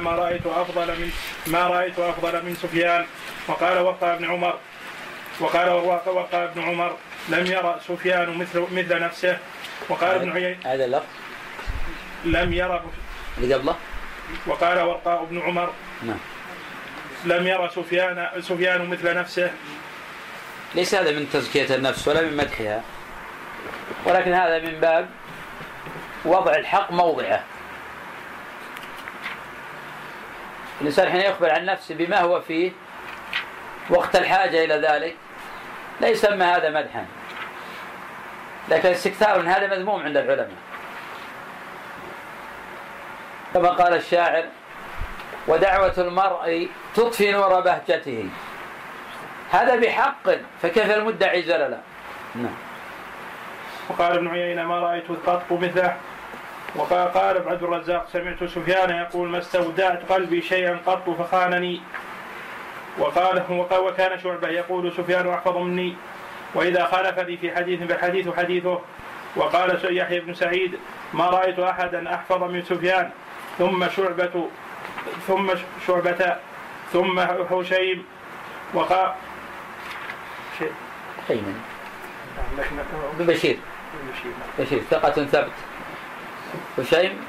ما رأيت أفضل من ما رأيت أفضل من سفيان. وقال وقع ابن عمر وقال وقع ابن عمر لم يرى سفيان مثل مثل نفسه. وقال ابن عيينة هذا اللفظ. لم يرى اللي قبله وقال ورقاء بن عمر نعم. لم يرى سفيان سفيان مثل نفسه. ليس هذا من تزكية النفس ولا من مدحها. ولكن هذا من باب وضع الحق موضعه. الإنسان حين يخبر عن نفسه بما هو فيه وقت الحاجة إلى ذلك لا يسمى هذا مدحا. لكن استكثار من هذا مذموم عند العلماء. كما قال الشاعر ودعوة المرء تطفي نور بهجته. هذا بحق فكيف المدعي زللا نعم. وقال ابن عيينة ما رأيت قط مثله وقال قال عبد الرزاق سمعت سفيان يقول ما استودعت قلبي شيئا قط فخانني. وقال وكان شعبة يقول سفيان أحفظ مني. وإذا خالفني في حديث فالحديث حديثه. وقال يحيى بن سعيد ما رأيت أحدا أحفظ من سفيان. ثم شعبة ثم شعبة ثم هشيم وقال خيمن بشير. بشير. ثقة ثبت هشيم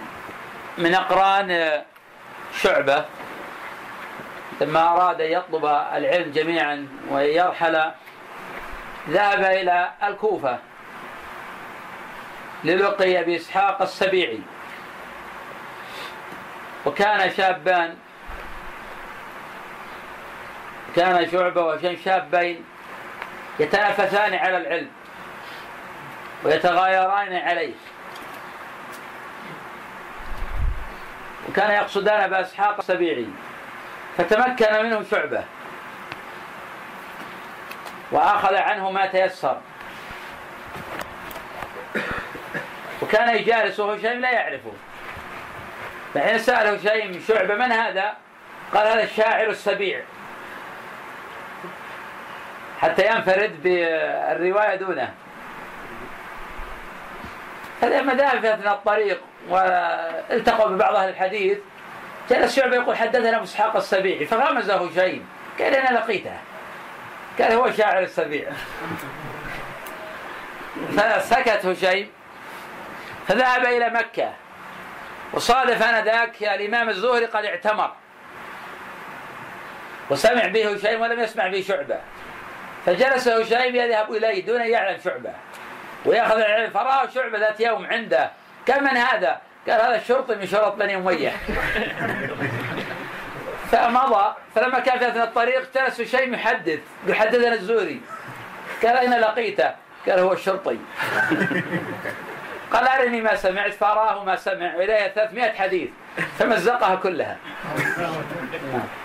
من أقران شعبة لما أراد أن يطلب العلم جميعا ويرحل ذهب إلى الكوفة للقي بإسحاق السبيعي. وكان شابان كان شعبة وهشيم شابين يتنافسان على العلم ويتغايران عليه. وكان يقصدان بأسحاق السبيعي فتمكن منه شعبة وأخذ عنه ما تيسر. وكان يجالس هشيم لا يعرفه. فحين سأل هشيم شعبة من هذا؟ قال هذا الشاعر السبيع. حتى ينفرد بالرواية دونه. فلما ذهب في أثناء الطريق والتقوا ببعض أهل الحديث. جلس شعبة يقول حدثنا أبو إسحاق السبيعي. فغمزه هشيم قال أنا لقيته. قال هو شاعر السبيع. فسكت هشيم. فذهب إلى مكة. وصادف آنذاك الإمام الزهري قد اعتمر. وسمع به هشيم ولم يسمع به شعبة. فجلس هشيم يذهب إليه دون أن يعلم شعبة. ويأخذ العلم فرآه شعبة ذات يوم عنده. قال من هذا؟ قال هذا الشرطي من شرط بني أمية. فمضى فلما كان في أثناء الطريق جلس هشيم يحدث يحدثنا الزوري. قال أين لقيته؟ قال هو الشرطي. قال أرني ما سمعت فأراه ما سمع وإليه 300 حديث. فمزقها كلها.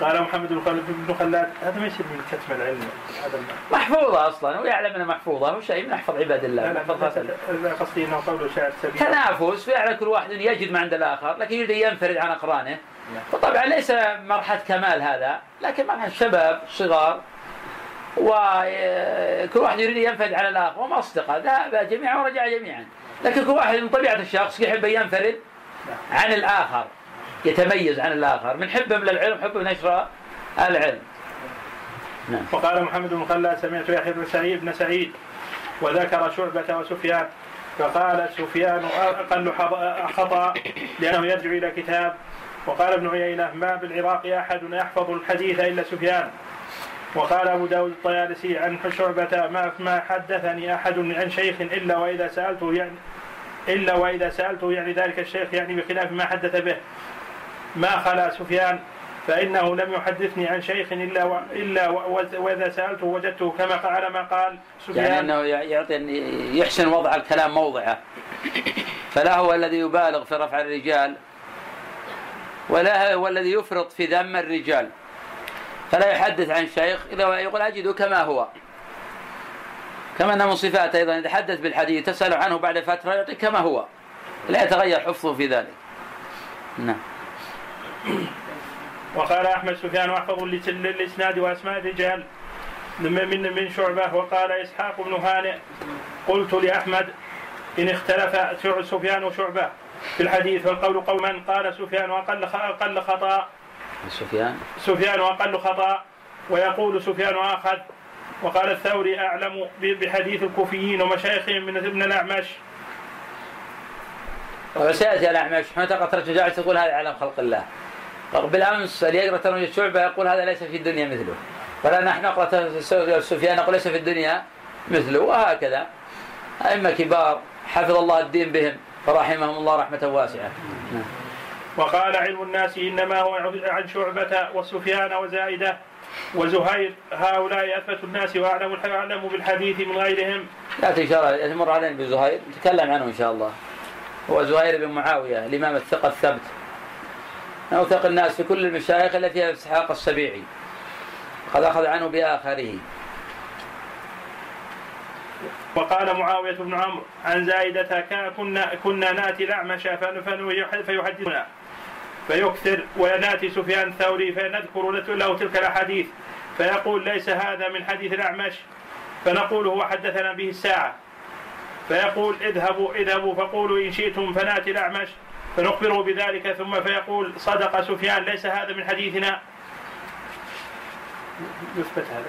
قال محمد بن خلاد هذا ما يصير من كتم العلم. هذا محفوظة أصلا ويعلم أنها محفوظة هو شيء من أحفظ عباد الله لا قصدي أنه قوله شاعر سبيل. تنافس ويعلم كل واحد يجد ما عند الآخر لكن يريد ينفرد عن أقرانه. وطبعا ليس مرحلة كمال هذا لكن مرحلة شباب صغار وكل واحد يريد ينفرد عن الآخر وما أصدقاء ذهب جميعا ورجع جميعا. لكن كل واحد من طبيعة الشخص يحب أن ينفرد عن الآخر. يتميز عن الآخر. من حبهم للعلم حبهم نشر العلم. نعم. وقال محمد بن خلاد سمعت يحيى بن سعيد بن سعيد وذكر شعبة وسفيان. فقال سفيان أقل خطأ لأنه يرجع إلى كتاب. وقال ابن عيينة ما بالعراق أحد يحفظ الحديث إلا سفيان. وقال أبو داود الطيالسي عن شعبة ما, ما حدثني أحد عن شيخ إلا وإذا سألته يعني إلا وإذا سألته يعني ذلك الشيخ يعني بخلاف ما حدث به. ما خلا سفيان؟ فإنه لم يحدثني عن شيخ إلا و... إلا و... وإذا سألته وجدته كما على ما قال سفيان. يعني أنه يعطي يحسن وضع الكلام موضعه. فلا هو الذي يبالغ في رفع الرجال ولا هو الذي يفرط في ذم الرجال. فلا يحدث عن شيخ إلا يقول أجده كما هو. كما أن من صفاته أيضا إذا حدث بالحديث تسأل عنه بعد فترة يعطي كما هو. لا يتغير حفظه في ذلك. نعم. وقال أحمد سفيان واحفظ للاسناد وأسماء الرجال. من من شعبة. وقال إسحاق بن هانئ قلت لأحمد إن اختلف سفيان وشعبة في الحديث والقول قول من قال سفيان وأقل أقل خطأ. سفيان؟ سفيان وأقل خطأ. ويقول سفيان آخذ. وقال الثوري أعلم بحديث الكوفيين ومشايخهم من ابن الأعمش. وسيأتي الأعمش. متى قد تقول هذا أعلم خلق الله؟ بالأمس اللي يقرأ ترمي الشعبة يقول هذا ليس في الدنيا مثله. فلا نحن نقرأ سفيان نقول ليس في الدنيا مثله وهكذا. أئمة كبار حفظ الله الدين بهم فرحمهم الله رحمة واسعة. وقال علم الناس إنما هو عن شعبة وسفيان وزائدة وزهير. هؤلاء أثبت الناس وأعلم أعلم بالحديث من غيرهم. يأتي إن شاء الله يمر علينا بزهير نتكلم عنه إن شاء الله. هو زهير بن معاوية الإمام الثقة الثبت أوثق الناس في كل المشايخ التي فيها إسحاق السبيعي. قد أخذ عنه بآخره. وقال معاوية بن عمرو عن زائدة كنا كنا نأتي الأعمش فيحدثنا. فيكثر ونأتي سفيان الثوري فنذكر له تلك الأحاديث. فيقول ليس هذا من حديث الأعمش. فنقول هو حدثنا به الساعة. فيقول اذهبوا اذهبوا فقولوا إن شئتم فنأتي الأعمش. فنخبره بذلك ثم فيقول صدق سفيان ليس هذا من حديثنا. يثبت هذا.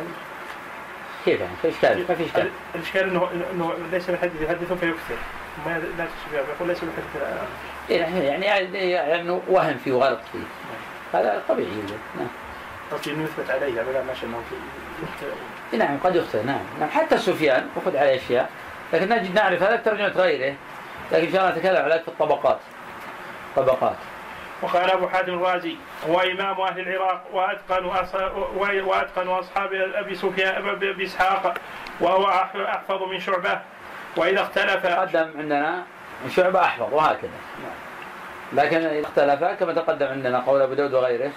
كيف يعني؟ في إشكال ما في إشكال. الإشكال انه إنه ليس من حديث يحدثون فيكثر ما لا سفيان يقول ليس من حديث يعني يعني يعني وهم فيه وغلط فيه. هذا طبيعي. نعم. قصدي إنه يثبت عليه يعني لا ما شاء الله. نعم قد يخطئ. نعم. نعم حتى سفيان أخذ عليه أشياء لكن نجد نعرف هذا ترجمة غيره لكن إن شاء الله نتكلم على في الطبقات. طبقات. وقال أبو حاتم الرازي هو امام أهل العراق وأتقن وأتقن أصحاب أبي سفيان أبي إسحاق وهو أحفظ من شعبة. وإذا اختلف قدم عندنا شعبة أحفظ وهكذا. لكن إذا اختلف كما تقدم عندنا قول أبو داود وغيره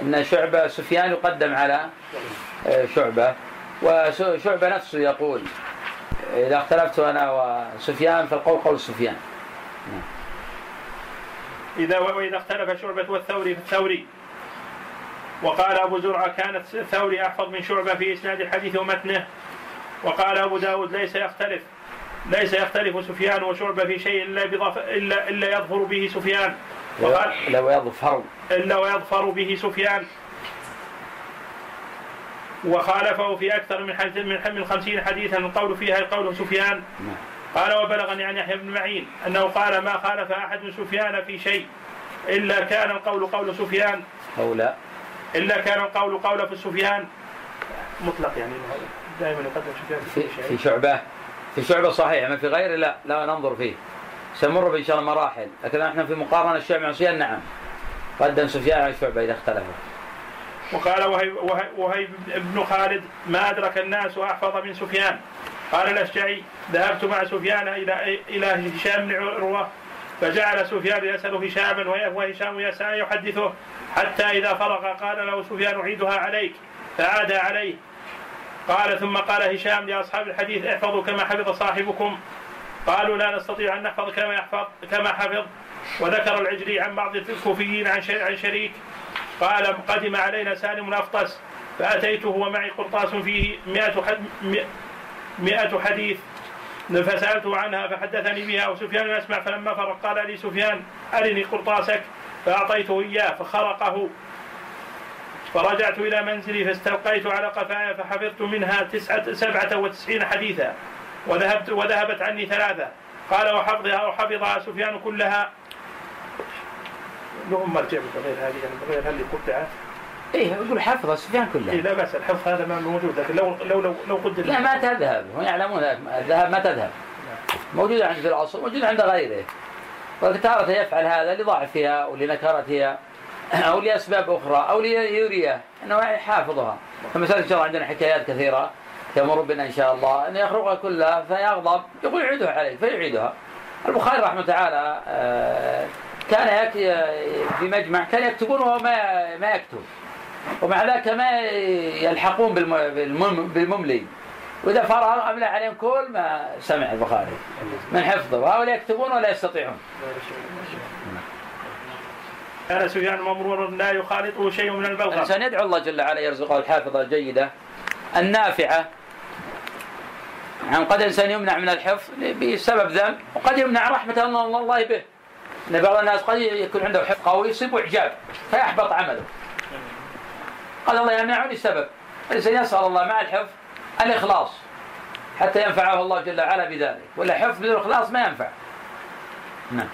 إن شعبة سفيان يقدم على آه، شعبة. وشعبة نفسه يقول إذا اختلفت أنا وسفيان فالقول قول سفيان. نعم. إذا وإذا اختلف شعبة والثوري في الثوري. وقال أبو زرعة كانت الثوري أحفظ من شعبة في إسناد الحديث ومتنه. وقال أبو داود ليس يختلف ليس يختلف سفيان وشعبة في شيء إلا بضف إلا إلا يظفر به سفيان. وقال إلا ويظفر إلا ويظفر به سفيان. وخالفه في أكثر من حديث من خمسين حديثا القول فيها القول سفيان. نعم. قال وبلغني عن يحيى بن معين أنه قال ما خالف أحد سفيان في شيء إلا كان القول قول سفيان. أو لا إلا كان القول قول في سفيان. مطلق يعني دائما يقدم سفيان في, في, في شعبة في شعبة صحيح ما في غيره لا لا ننظر فيه. سنمر ان شاء الله مراحل. لكن إحنا في مقارنة الشعب مع سفيان نعم. قدم سفيان على شعبه إذا اختلفوا. وقال وهيب, وهيب بن خالد ما أدرك الناس وأحفظ من سفيان. قال الأشجعي ذهبت مع سفيان إلى إلى هشام بن عروة فجعل سفيان يسأل هشاما وهشام يسأل يحدثه حتى إذا فرغ قال له سفيان أعيدها عليك فعاد عليه. قال ثم قال هشام لأصحاب الحديث احفظوا كما حفظ صاحبكم. قالوا لا نستطيع أن نحفظ كما يحفظ كما حفظ. وذكر العجلي عن بعض الكوفيين عن عن شريك. قال قدم علينا سالم الأفطس فأتيته ومعي قرطاس فيه مئة مئة حديث فسألته عنها فحدثني بها وسفيان يسمع فلما فرق قال لي سفيان أرني قرطاسك فأعطيته إياه فخرقه. فرجعت إلى منزلي فاستلقيت على قفايا فحفظت منها تسعة سبعة وتسعين حديثا وذهبت وذهبت عني ثلاثة. قال وحفظها وحفظها سفيان كلها. لهم مرجع بغير هذه يعني بغير هذه قطعت إيه يقول حفظ سفيان كلها إيه لا بأس الحفظ هذا ما موجود لكن لو لو لو, لو قدر لا ما تذهب. هم يعلمون الذهب ما تذهب. موجودة عند في الأصل موجودة عند غيره. وتارة يفعل هذا لضعفها أو لنكرتها أو لأسباب أخرى أو ليورية أنه حافظها فمثلا إن شاء الله عندنا حكايات كثيرة تمر بنا إن شاء الله. أن يخرقها كلها فيغضب يقول يعيدها عليه فيعيدها. البخاري رحمه تعالى آه، كان في مجمع كان يكتبون وهو ما ما يكتب. ومع ذلك ما يلحقون بالمملي. وإذا فرغ أملى عليهم كل ما سمع البخاري. من حفظه. وهؤلاء يكتبون ولا يستطيعون. كان سفيان ممرور لا يخالطه شيء من البلغم الإنسان يدعو الله جل وعلا يرزقه الحافظة الجيدة النافعة. يعني قد إنسان يمنع من الحفظ بسبب ذنب وقد يمنع رحمة الله به. إن بعض الناس قد يكون عنده حفظ قوي يصيب إعجاب فيحبط عمله. قال الله يمنعني سبب الانسان يسال الله مع الحفظ الإخلاص حتى ينفعه الله جل وعلا بذلك. ولا حفظ بدون إخلاص ما ينفع. نعم.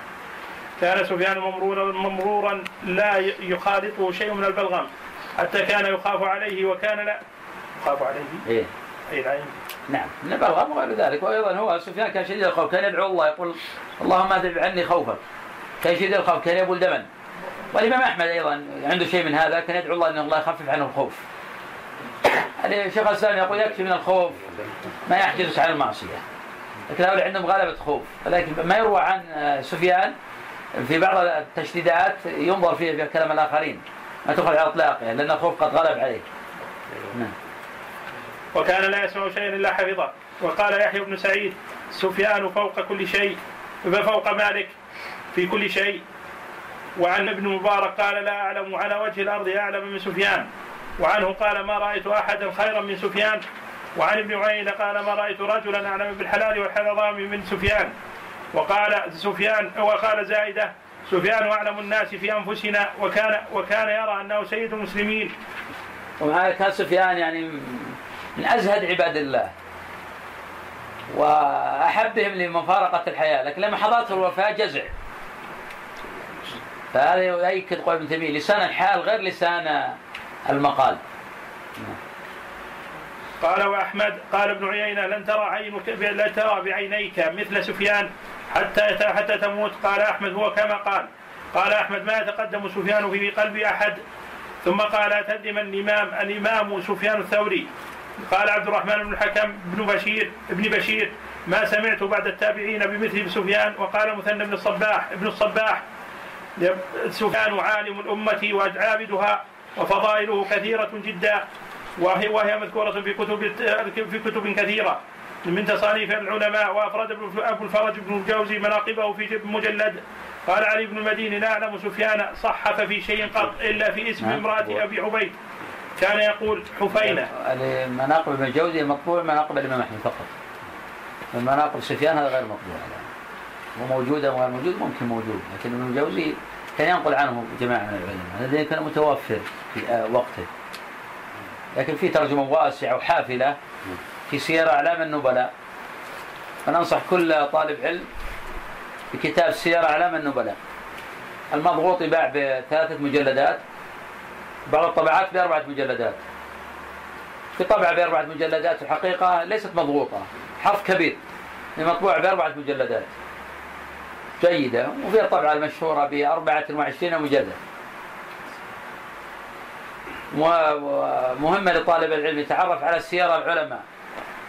كان سفيان ممرورا ممرورا لا يخالطه شيء من البلغم. حتى كان يخاف عليه وكان لا يخاف عليه. إيه؟ اي العين. نعم. من البلغم وغير ذلك. وأيضا هو سفيان كان شديد الخوف كان يدعو الله يقول اللهم أذهب عني خوفك. كان شديد الخوف كان يبول دما. والإمام أحمد أيضا عنده شيء من هذا كان يدعو الله إن الله يخفف عنه الخوف. يعني شيخ الاسلام يقول يكفي من الخوف ما يحجزك عن المعصية. لكن هؤلاء عندهم غلبة خوف. ولكن ما يروى عن سفيان في بعض التشديدات ينظر فيه في كلام الآخرين. ما تخرج على إطلاقه لأن الخوف قد غلب عليه. نعم. وكان لا يسمع شيئا إلا حفظه. وقال يحيى بن سعيد سفيان فوق كل شيء فوق مالك في كل شيء. وعن ابن مبارك قال لا أعلم على وجه الأرض أعلم من سفيان وعنه قال ما رأيت أحدا خيرا من سفيان وعن ابن عيينة قال ما رأيت رجلا أعلم بالحلال والحرام من سفيان وقال سفيان وقال زائده سفيان أعلم الناس في أنفسنا وكان وكان يرى أنه سيد المسلمين. ومع كان سفيان يعني من أزهد عباد الله وأحبهم لمفارقة الحياة لكن لما حضرته الوفاة جزع. فهذا يؤكد قول ابن تيمية. لسان الحال غير لسان المقال. قال واحمد قال ابن عيينة لن ترى عينك لن ترى بعينيك مثل سفيان حتى حتى تموت. قال أحمد هو كما قال. قال أحمد ما يتقدم سفيان في قلب أحد؟ ثم قال تدم الامام الإمام سفيان الثوري؟ قال عبد الرحمن بن الحكم بن بشير ابن بشير ما سمعت بعد التابعين بمثل سفيان؟ وقال مثنى بن الصباح ابن الصباح سفيان عالم الأمة وعابدها وفضائله كثيرة جدا. وهي وهي مذكورة في كتب في كتب كثيرة. من تصانيف العلماء وافرد أبو الفرج بن الجوزي مناقبه في مجلد. قال علي بن المديني لا أعلم سفيان صحف في شيء قط إلا في اسم امرأة أبي عبيد. كان يقول حفينة. مناقب ابن الجوزي مطبوع مناقب الإمام أحمد فقط. مناقب سفيان هذا غير مطبوع وموجود أو غير موجود ممكن موجود لكن ابن الجوزي كان ينقل عنه جماعة من العلماء الذي كان متوفر في وقته. لكن في ترجمة واسعة وحافلة في سير أعلام النبلاء. فننصح كل طالب علم بكتاب سير أعلام النبلاء. المضغوط يباع بثلاثة مجلدات بعض الطبعات بأربعة مجلدات. في طبعة بأربعة مجلدات الحقيقة ليست مضغوطة حرف كبير مطبوع بأربعة مجلدات. جيدة وفي الطبعة المشهورة بأربعة وعشرين مجلد مهمة لطالب العلم يتعرف على سير العلماء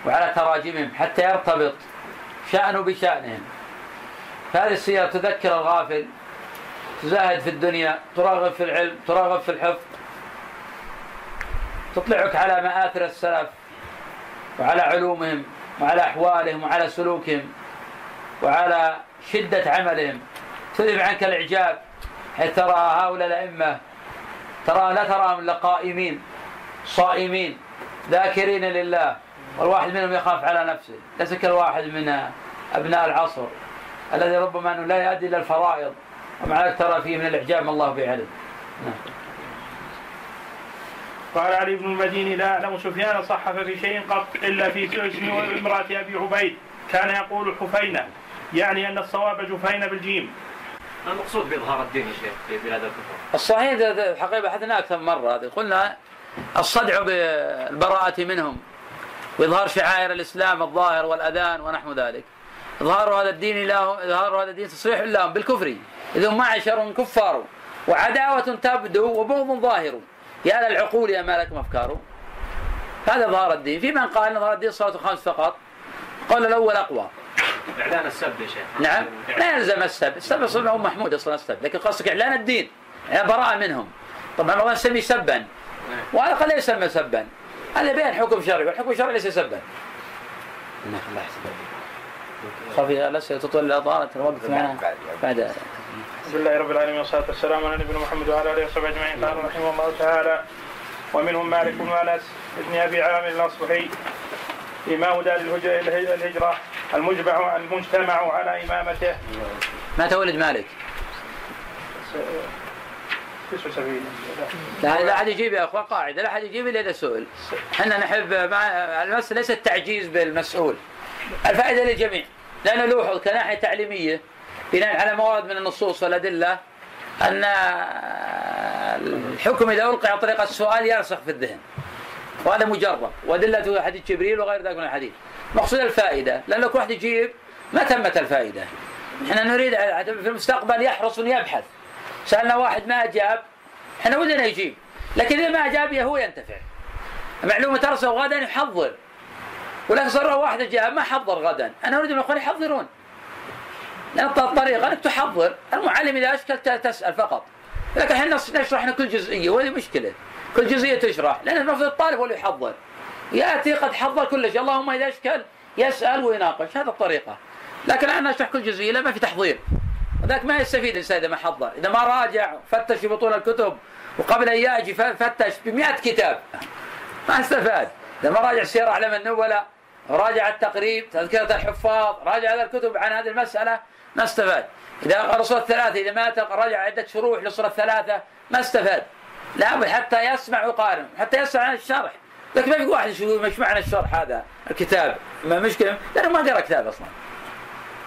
وعلى تراجمهم حتى يرتبط شأنه بشأنهم. فهذه السيرة تذكر الغافل تزاهد في الدنيا تراغب في العلم تراغب في الحفظ تطلعك على مآثر السلف وعلى علومهم وعلى أحوالهم وعلى سلوكهم وعلى شدة عملهم. تذهب عنك الإعجاب؟ حيث ترى هؤلاء الأئمة؟ ترى لا تراهم إلا قائمين صائمين ذاكرين لله. والواحد منهم يخاف على نفسه. ليس كالواحد من أبناء العصر الذي ربما أنه لا يؤدي إلى الفرائض. ومع ذلك ترى فيه من الإعجاب ما الله به عليه نعم. قال علي بن المديني لا أعلم سفيان صحف في شيء قط إلا في اسم امرأة أبي عبيد. كان يقول حفينة. يعني أن الصواب جفين بالجيم. المقصود بإظهار الدين يا شيخ في بلاد الكفر الصحيح الحقيقة بحثنا أكثر من مرة. قلنا الصدع بالبراءة منهم وإظهار شعائر الإسلام الظاهر والأذان ونحو ذلك. إظهار هذا الدين لهم إظهار هذا الدين تصريح لهم بالكفر. إذ معشر كفار وعداوة تبدو وبغض ظاهر. يا للعقول يا ما لكم أفكار. هذا إظهار الدين. في من قال إن إظهار الدين صلاة خمس فقط. قال الأول أقوى. إعلان السب يا شيخ. نعم. لا يلزم السب السب أصلا هو محمود أصلا السب لكن قصدك إعلان الدين. يعني براءة منهم. طبعا الله يسمي سبا. نعم. وهذا قد لا يسمى سبا. هذا بين حكم شرعي. والحكم الشرعي ليس سبا. الله خفي الاسئله تطول الاضاءه الوقت معنا. بعد. الحمد لله رب العالمين والصلاة والسلام على نبينا محمد وعلى آله وصحبه أجمعين. قال رحمه الله تعالى ومنهم مالك بن أنس بن أبي عامر الاصبحي إمام دار الهجرة المجمع المجتمع على إمامته متى ولد مالك؟ 79 لا لا أحد يجيب يا اخوان قاعدة لا أحد يجيب إلا إذا سئل. إحنا نحب مع المساله ليس التعجيز بالمسؤول. الفائدة للجميع. لأنه لوحظ كناحيه تعليميه بناء على موارد من النصوص والأدلة أن الحكم إذا ألقي عن طريق السؤال يرسخ في الذهن. وهذا مجرب. وادلته حديث جبريل وغير ذلك من الحديث. مقصود الفائدة لأن كل واحد يجيب ما تمت الفائدة. إحنا نريد في المستقبل يحرص ويبحث. سألنا واحد ما أجاب إحنا ودنا يجيب. لكن إذا ما أجاب هو ينتفع. معلومة ترسل غدا يحضر. ولكن صار واحد جاء ما حضر غدا. أنا أريد من الاخوان يحضرون. لأن الطريقة إنك تحضر. المعلم إذا أشكل تسأل فقط. لكن إحنا نشرح كل جزئية وهذه مشكلة. كل جزئية تشرح لأن المفروض الطالب هو اللي يحضر. يأتي قد حضر كل شيء. اللهم إذا أشكل يسأل ويناقش. هذا الطريقة. لكن أنا اشرح كل جزئية لا ما في تحضير. ذاك ما يستفيد الانسان إذا ما حضر. إذا ما راجع فتش في بطون الكتب وقبل أن يجي فتش ب 100 كتاب. ما استفاد. إذا ما راجع سير اعلام النبلاء راجع التقريب تذكرة الحفاظ راجع هذا الكتب عن هذه المسألة ما استفاد. إذا الأصول الثلاثة إذا ما راجع عدة شروح للأصول الثلاثة ما استفاد. لابد حتى يسمع ويقارن حتى يسمع عن الشرح. لكن ما في واحد يقول مش معنى الشرح هذا الكتاب ما مشكلة؟ لأنه ما قرأ كتاب أصلا.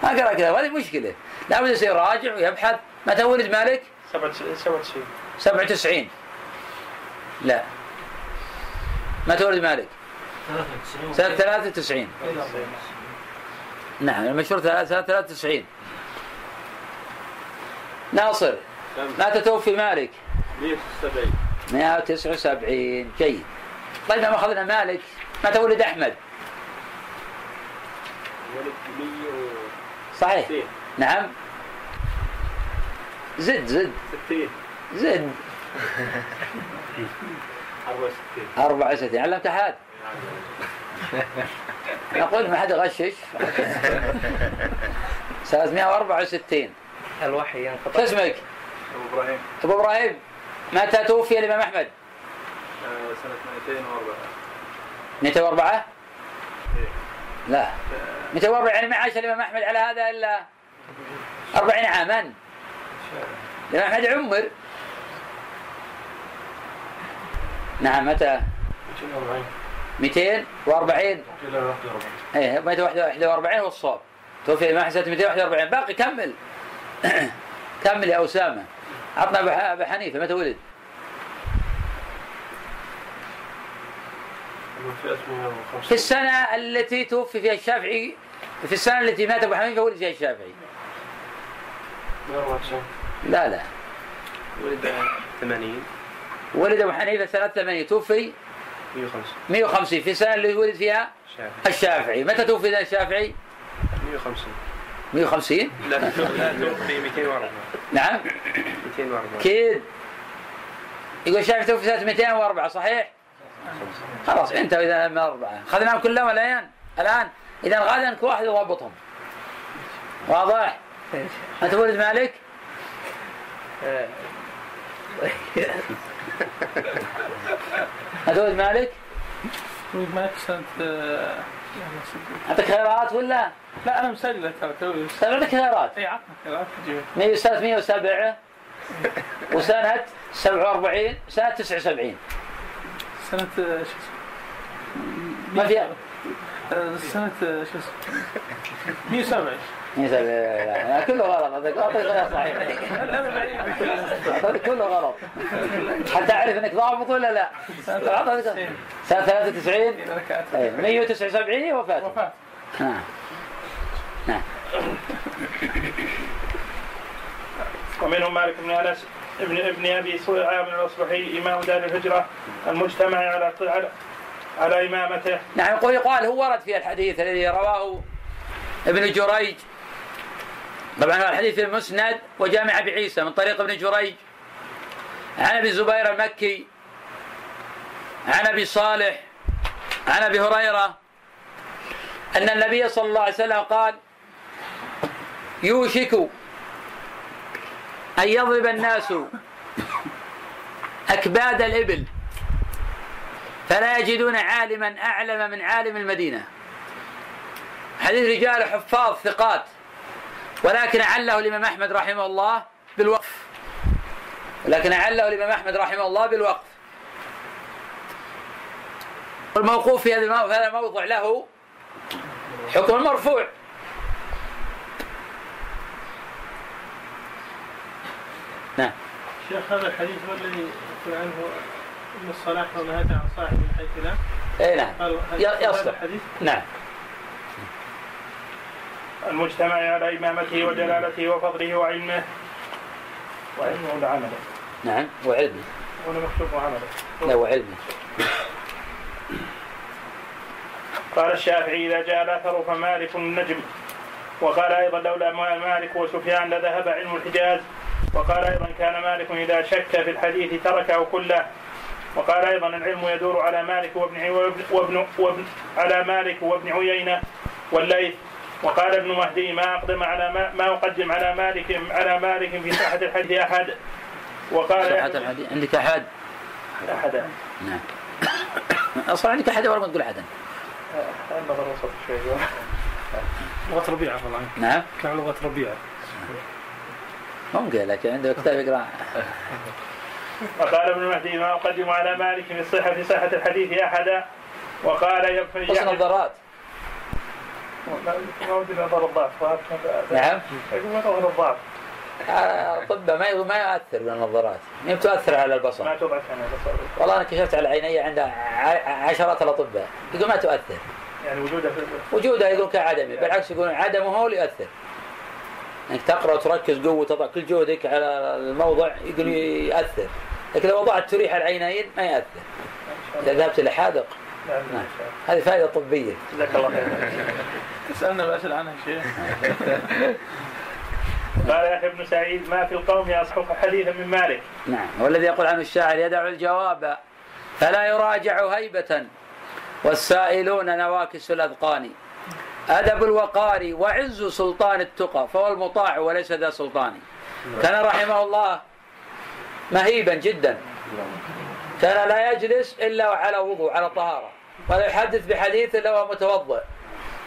ما قرأ كتاب هذه مشكلة. لابد يصير راجع ويبحث. متى ولد مالك؟ 97 97 لا. متى ولد مالك؟ سنة 93 نعم المشهور سنة 93 ناصر متى توفي مالك؟ 179 179 جيد. طيب ما أخذنا مالك متى ولد أحمد؟ ولد 100 صحيح. نعم. زد زد. 60 زد. 64 64 علمت احد؟ نقول ما حد يغشش. سنة 164 الوحي شو ينقطع اسمك؟ أبو إبراهيم. أبو إبراهيم. متى توفي الإمام أحمد؟ آه، سنة 204 204 إيه. لا. 204 يعني ما عاش الإمام أحمد على هذا إلا 40 عاما. الإمام أحمد عمر. نعم متى؟ 240 240 241 إيه 241 هو الصواب توفي الإمام أحمد 241 باقي كمل. كمل يا أسامة. عطنا أبو- أبو حنيفة متى ولد؟ في 150 في السنة التي توفي فيها الشافعي في السنة التي مات أبو حنيفة ولد فيها الشافعي. 194 لا لا. ولد 80 ولد أبو حنيفة سنة 8 توفي 150 150 في السنة اللي ولد فيها شافعي. الشافعي. متى توفي الشافعي؟ 150 150 لا لا توفي 204 نعم. 204 أكيد. يقول الشافعي توفي سنه 204 صحيح؟ خلاص انتهوا إذا من أربعة. اخذناهم كلهم الآن؟ الآن؟ إذا غدا كل واحد يضبطهم واضح؟ متى ولد مالك؟ متى ولد مالك؟ ولد مالك سنة آه، عندك خيارات ولا؟ لا أنا مسجلة ترى توي طيب عندك خيارات؟ إي عطنا خيارات تجيب. 100 سنة 107 وسنة 47 سنة 79 سنة آه، شو اسمه؟ ما فيها. سنة آه، شو اسمه؟ 170 107 كله غلط هذا أعطيك غير صحيح. كله غلط. حتى أعرف أنك ضابط ولا لا؟ أعطيك سنة 93 إذا ركعت أي 179 هي وفاته وفاة. نعم. نعم. ومنهم مالك بن أنس ابن ابن أبي عامر الأصبحي إمام دار الهجرة المجتمع على على على إمامته. نعم يقول يقال هو ورد في الحديث الذي رواه ابن جريج. طبعا هذا الحديث المسند وجامع أبي عيسى من طريق ابن جريج. عن أبي الزبير المكي عن أبي صالح عن أبي هريرة أن النبي صلى الله عليه وسلم قال يوشك أن يضرب الناس أكباد الإبل فلا يجدون عالما أعلم من عالم المدينة. حديث رجال حفاظ ثقات. ولكن عله الإمام أحمد رحمه الله بالوقف. لكن عله الإمام أحمد رحمه الله بالوقف. الموقوف في هذا الموضع له حكم المرفوع نعم. شيخ هذا الحديث هو الذي يقول عنه إن الصلاة لو نهيت عن صاحب من حيث لا؟ اي نعم. يصلح. الحديث؟ نعم. المجتمع على إمامته وجلالته وفضله وعلمه. وعلمه ولا عمله؟ نعم وعلمي ولا مكتوب وعمله لا وعلمي قال الشافعي إذا جاء الأثر فمالك النجم. وقال أيضا لولا مالك وسفيان لذهب علم الحجاز. وقال أيضا كان مالك إذا شك في الحديث تركه كله. وقال أيضا العلم يدور على مالك وابن وابن, وابن, وابن على مالك وابن عيينة والليث. وقال ابن مهدي ما أقدم على ما, ما أقدم على مالك على مالك في صحة الحديث أحد؟ وقال صحة الحديث. عندك أحد؟ أحدا نعم. أصلا عندك أحد ولا ما تقول أحدا؟ النظر وسط شوي. لغة ربيعة والله. نعم. كان لغة ربيعة. ممكن لكن عنده كتاب يقرأ. وقال ابن مهدي ما أقدم على مالك في صحة في صحة الحديث أحدا وقال يكفي حسن الضرات. ما ودي نظر الضعف نعم يقول نظر الضعف الأطباء ما ما يؤثر بالنظارات ما تؤثر على البصر. ما بس والله أنا كشفت على عيني عند عشرات الأطباء. يقول ما تؤثر. يعني وجوده في وجودها يقول كعدمه بالعكس يقولون عدمه هو اللي يؤثر. إنك تقرأ وتركز قوة وتضع كل جهدك على الموضع يقول يؤثر. لكن لو وضعت تريح العينين ما يؤثر. إذا ذهبت إلى حاذق نعم. هذه فائدة طبية. جزاك الله خير. تسألنا بسال عنها شيء. قال يحيى بن سعيد ما في القوم يصحح حديثا من مالك. نعم. والذي يقول عنه الشاعر يدع الجواب فلا يراجع هيبة والسائلون نواكس الأذقان. أدب الوقار وعز سلطان التقى فهو المطاع وليس ذا سلطان. كان رحمه الله مهيبا جدا. كان لا يجلس إلا على وضوء على طهارة. ولا يحدث بحديث إلا وهو متوضئ.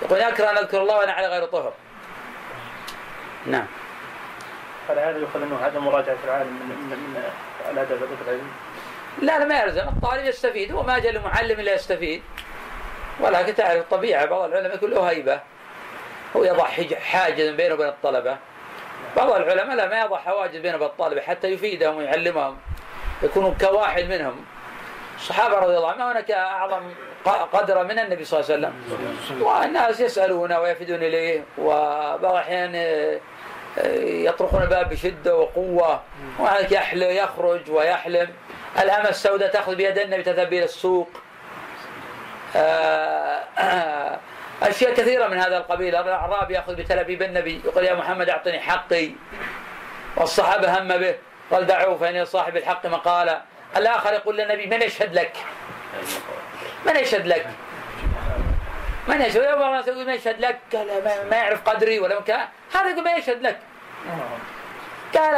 يقول أكره أن أذكر الله وأنا على غير طهر. نعم. قال هذا يؤخذ انه عدم مراجعة العالم من من, من الأدب ادب العلم لا لا ما يلزم. الطالب يستفيد. هو ما جاء لمعلم إلا يستفيد. ولكن تعرف الطبيعة بعض العلماء يكون له هيبة. هو يضع حاجزا بينه وبين الطلبة. بعض العلماء لا ما يضع حواجز بينه وبين الطلبه حتى يفيدهم ويعلمهم. يكونوا كواحد منهم. الصحابة رضي الله عنهم هناك أعظم ق- قدرا من النبي صلى الله عليه وسلم. والناس يسألون ويفدون إليه وبعض الاحيان آه، آه، يطرقون الباب بشدة وقوة وهذاك يحلم يخرج ويحلم. الأمة السوداء تأخذ بيد النبي تذهب إلى السوق. آه، أشياء كثيرة من هذا القبيل. الأعرابي يأخذ بتلابيب النبي يقول يا محمد أعطني حقي. والصحابة هم به. قال دعوه فإن صاحب الحق مقالة الآخر يقول للنبي من يشهد لك؟ من يشهد لك؟ من يشهد؟ الناس يقول من يشهد لك؟ قال ما- يعرف قدري ولا مكان هذا يقول ما يشهد لك؟ قال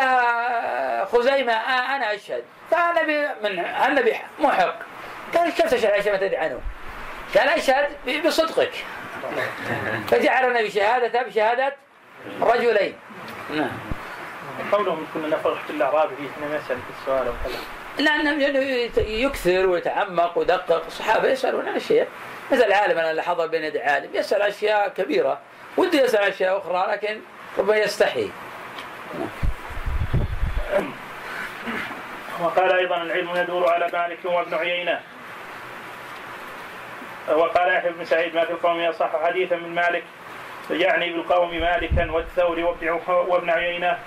خزيمة آه أنا أشهد. قال النبي من النبي محق. قال كيف تشهد شيء ما تدري عنه؟ قال أشهد بصدقك. فجعل النبي شهادته بشهادة رجلين. نعم. قولهم كنا نفرح بالاعرابي فيه انه يسال في السؤال أو كذا لأنه لأنه يت- يكثر ويتعمق ويدقق الصحابة يسألون عن أشياء. مثل العالم أنا اللي حضر بين يدي عالم. يسأل عن أشياء كبيرة. وده يسأل عن أشياء أخرى لكن ربما يستحي. وقال أيضا العلم يدور على مالك وابن عيينة. وقال يحيى بن سعيد ما في القوم يصح حديثا من مالك. يعني بالقوم مالكا عو- وابن عيينة.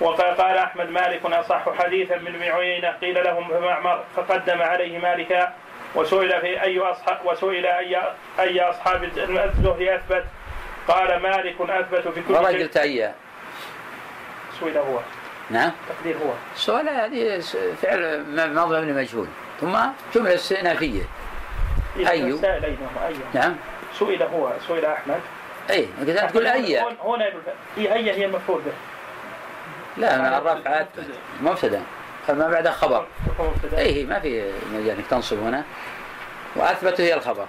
وقال قال أحمد مالك أصح حديثا من ابن عيينه قيل له معمر فقدم عليه مالكا وسئل في أي اصحاب وسئل اي أي أصحاب الزهد أثبت؟ قال مالك أثبت في كل والله قلت أياه سئل هو. نعم. تقدير هو. السؤال هذه فعل م- ماضي مبني مجهول. ثم جملة أيضا أيوه نعم. سئل هو سئل أحمد. اي قلت أنت تقول أي. هون هي أي هي المفعول به لا أنا الرفع أثبت مبتدأ. ما بعدها خبر. اي ما في مجال إنك تنصب هنا. واثبت هي الخبر.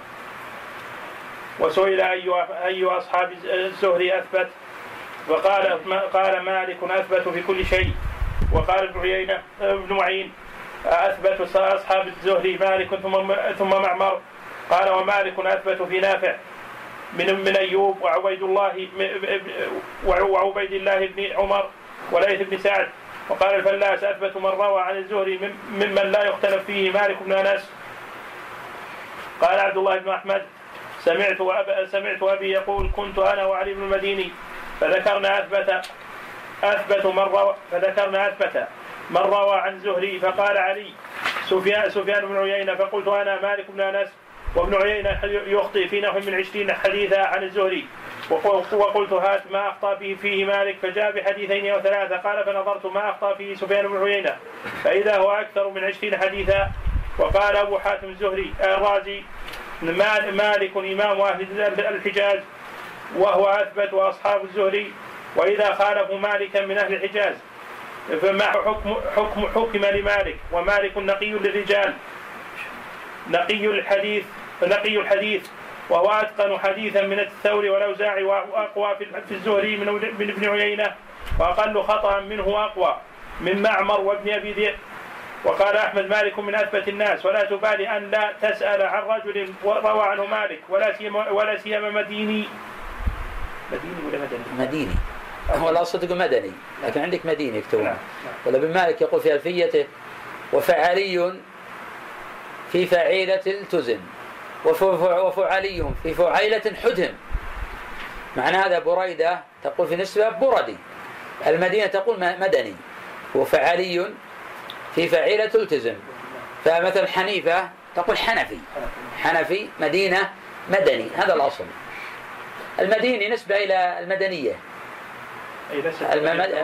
وسئل أي أي أصحاب الزهري أثبت؟ وقال قال مالك أثبت في كل شيء. وقال ابن عيينة ابن معين أثبت أصحاب الزهري مالك ثم ثم معمر. قال ومالك أثبت في نافع. من من أيوب وعبيد الله وعبيد الله بن عمر. وليث بن سعد. وقال الفلاس أثبت من روى عن الزهري ممن لا يختلف فيه مالك بن أنس. قال عبد الله بن أحمد سمعت وأب... سمعت أبي يقول كنت أنا وعلي بن المديني. فذكرنا أثبت أثبت من روى فذكرنا أثبت من روى عن زهري. فقال علي سفيان سفيان بن عيينة فقلت أنا مالك بن أنس. وابن عيينة يخطئ في نحو من عشرين حديثا عن الزهري. وقلت هات ما أخطأ به فيه مالك فجاء بحديثين أو ثلاثة. قال فنظرت ما أخطأ فيه سفيان بن عيينة. فإذا هو أكثر من عشرين حديثا. وقال أبو حاتم الزهري الرازي مالك إمام أهل الحجاز وهو أثبت أصحاب الزهري. وإذا خالفوا مالكا من أهل الحجاز فما حكم حكم حكم لمالك. ومالك نقي للرجال. نقي الحديث نقي الحديث وهو أتقن حديثا من الثور والأوزاعي وأقوى في الزهري من ابن عيينة وأقل خطأ منه أقوى من معمر وابن أبي ذئب. وقال أحمد مالك من أثبت الناس ولا تبالي أن لا تسأل عن رجل روى عنه مالك ولا سيما ولا سيما مديني. مديني ولا مدني؟ مديني. هو الاصل تقول مدني. لكن عندك مديني يكتبون نعم. ولا ابن مالك يقول في ألفيته وفعلي في فعيلة التزم وفعلي في فعيلة حدهم. معنى هذا بريدة تقول في نسبة بردي. المدينة تقول مدني. وفعلي في فعيلة تلتزم. فمثل حنيفة تقول حنفي. حنفي مدينة مدني. هذا الأصل. المديني نسبة إلى المدنية.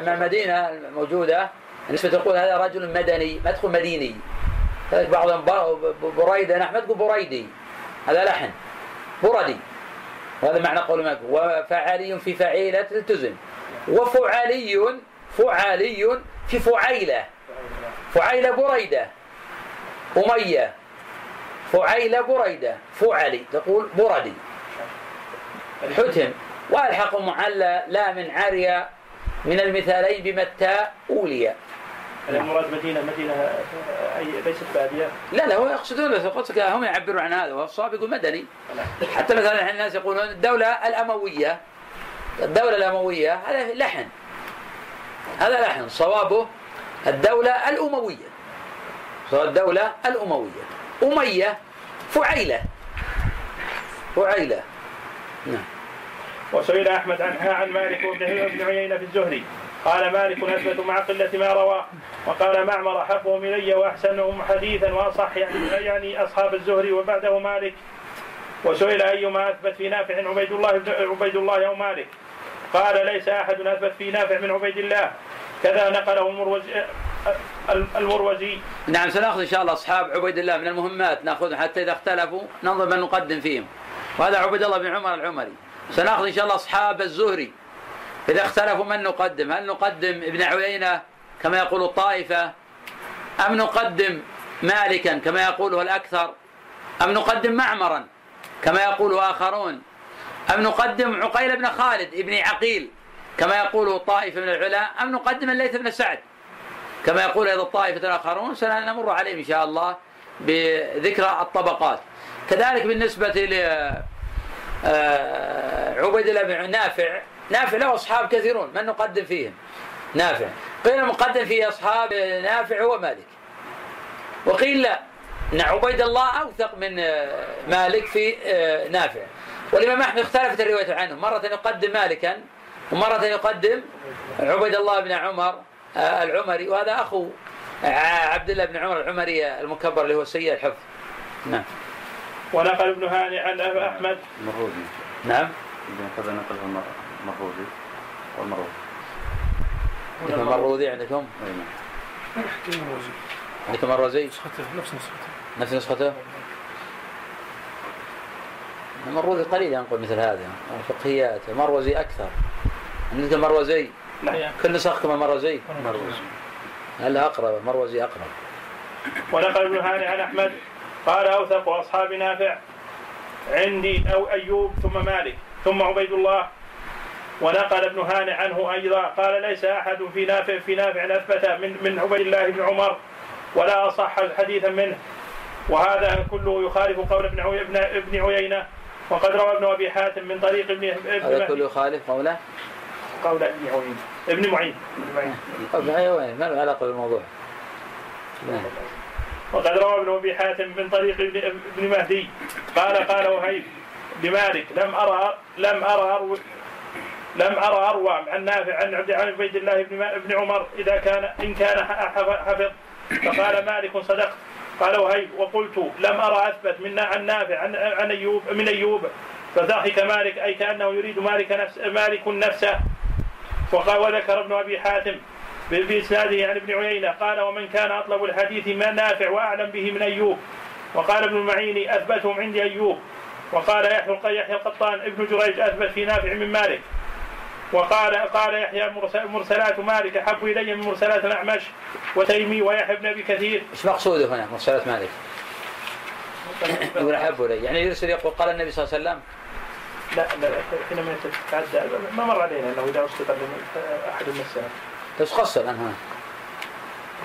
المدينة؟ الموجودة نسبة تقول هذا رجل مدني ما تقول مديني بعضهم بريدة نحن ما تقول بريدي. هذا لحن بردي. وهذا معنى قول مالك وفعلي في فعيلة تلتزم وفعلي فعلي في فعيلة. فعيلة بريدة. أمية. فعيلة بريدة. فعلي. تقول بردي. حتم وألحق معلى لا من عريا من المثالين بمتاء أوليا المراد مدينة مدينة أي ليست بادية؟ لا لا هو يقصدون قلت هم يعبرون عن هذا والصواب يقول مدني. حتى مثلا الناس يقولون الدولة الأموية. الدولة الأموية هذا لحن. هذا لحن. صوابه الدولة الأموية. الدولة الأموية. أمية فعيلة. فعيلة. نعم. وسئل أحمد عنها عن مالك وابن عيينة في الزهري. قال مالك أثبت مع قلة ما روى وقال معمر أحبهم إلي وأحسنهم حديثا وأصح يعني, يعني أصحاب الزهري وبعده مالك. وسئل أيما أثبت في نافع عبيد الله عبيد الله أو مالك. قال ليس أحد أثبت في نافع من عبيد الله. كذا نقله المروزي المروزي. نعم سنأخذ إن شاء الله أصحاب عبيد الله من المهمات نأخذهم حتى إذا اختلفوا ننظر من نقدم فيهم. وهذا عبيد الله بن عمر العمري. سنأخذ إن شاء الله أصحاب الزهري. إذا اختلفوا من نقدم؟ هل نقدم ابن عيينة كما يقول الطائفة؟ أم نقدم مالكا كما يقوله الأكثر؟ أم نقدم معمرا كما يقول آخرون؟ أم نقدم عقيل بن خالد ابن عقيل كما يقول طائفة من العلماء؟ أم نقدم الليث بن سعد كما يقول أيضا الطائفة الآخرون؟ سنمر عليهم إن شاء الله بذكر الطبقات. كذلك بالنسبة ل آه، عبيد الله بن نافع نافع له أصحاب كثيرون من نقدم فيهم؟ نافع. قيل المقدم في أصحاب نافع هو مالك. وقيل لا أن عبيد الله أوثق من آه، مالك في آه، نافع. والإمام أحمد اختلفت الرواية عنه. مرة يقدم مالكا ومرة يقدم عبيد الله بن عمر آه، العمري. وهذا أخو عبد الله بن عمر العمري المكبر اللي هو سيء الحفظ. نعم. ونقل ابن هاني عن أحمد. مروزي نعم. كذا نقل المروزي والمروزي المروزي عندكم؟ عندكم مروزي؟ نسخته نفس نسخته. نفس نسخته؟ المروزي قليل ينقل مثل هذا فقهيات مروزي أكثر. عندك المروزي نعم. كل نسخكم المروزي مروزي هل أقرب؟ مروزي أقرب؟ ونقل ابن هاني عن أحمد قال أوثق أصحاب نافع عندي أو أيوب ثم مالك ثم عبيد الله ونقل ابن هانئ عنه أيضا قال ليس أحد في نافع في نافع اثبت من من عبيد الله بن عمر ولا أصح حديثا منه. وهذا كله يخالف قول ابن ابن ابن عيينة وقد روى ابن أبي حاتم من طريق ابن هذا ابن كله يخالف قوله قول ابن عيينة. ابن معين. ابن معين ما له علاقة بالموضوع. وقد روى ابن أبي حاتم من طريق ابن ابن مهدي. قال قال وهيب لمالك لم ارى لم أرى لم أرى أروى عن نافع عن عبد عن عبيد الله بن عمر إذا كان إن كان حفظ. فقال مالك صدقت. قال وهيب. وقلت لم أرى أثبت من عن نافع عن عن ايوب من أيوب. فضحك مالك أي كأنه يريد مالك نفس مالك نفسه وقال وذكر ابن أبي حاتم بإسناده عن ابن عيينة. قال ومن كان أطلب الحديث ما نافع وأعلم به من أيوب. وقال ابن المعين أثبتهم عندي أيوب. وقال يحيى يحيى القطان ابن جريج أثبت في نافع من مالك. وقال قال يحيى مرسل- مرسلات مالك أحب إلي من مرسلات الأعمش وتيمي ويحيى بن أبي كثير. إيش مقصوده هنا مرسلات مالك؟ يقول أحب إلي. يعني يرسل يقول قال النبي صلى الله عليه وسلم؟ لا لا حينما تتعدى ما مر علينا أنه إذا أسقط أحد المسألة بس قصر عنها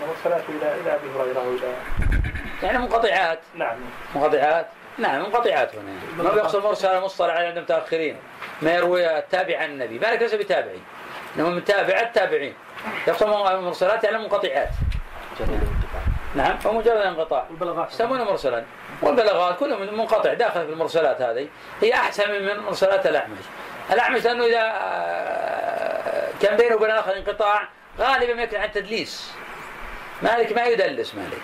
مرسلاته إلى إلى أبي هريرة وإلى يعني منقطعات. نعم. منقطعات. نعم منقطعات هنا. ما بيقصد مرسل مصطلح على عند المتاخرين ما يروي التابع عن النبي. مالك ليس بتابعي. إنما من تابع التابعين. يقصد مرسلات يعني منقطعات نعم فمجرد انقطاع. البلاغات يسمونه مرسلا. والبلاغات كلها من- منقطع داخل في المرسلات هذه. هي أحسن من مرسلات الأعمش. الأعمش لأنه إذا آه، كان بينه وبين الآخر انقطاع غالبا يكون عن تدليس. مالك ما يدلس مالك.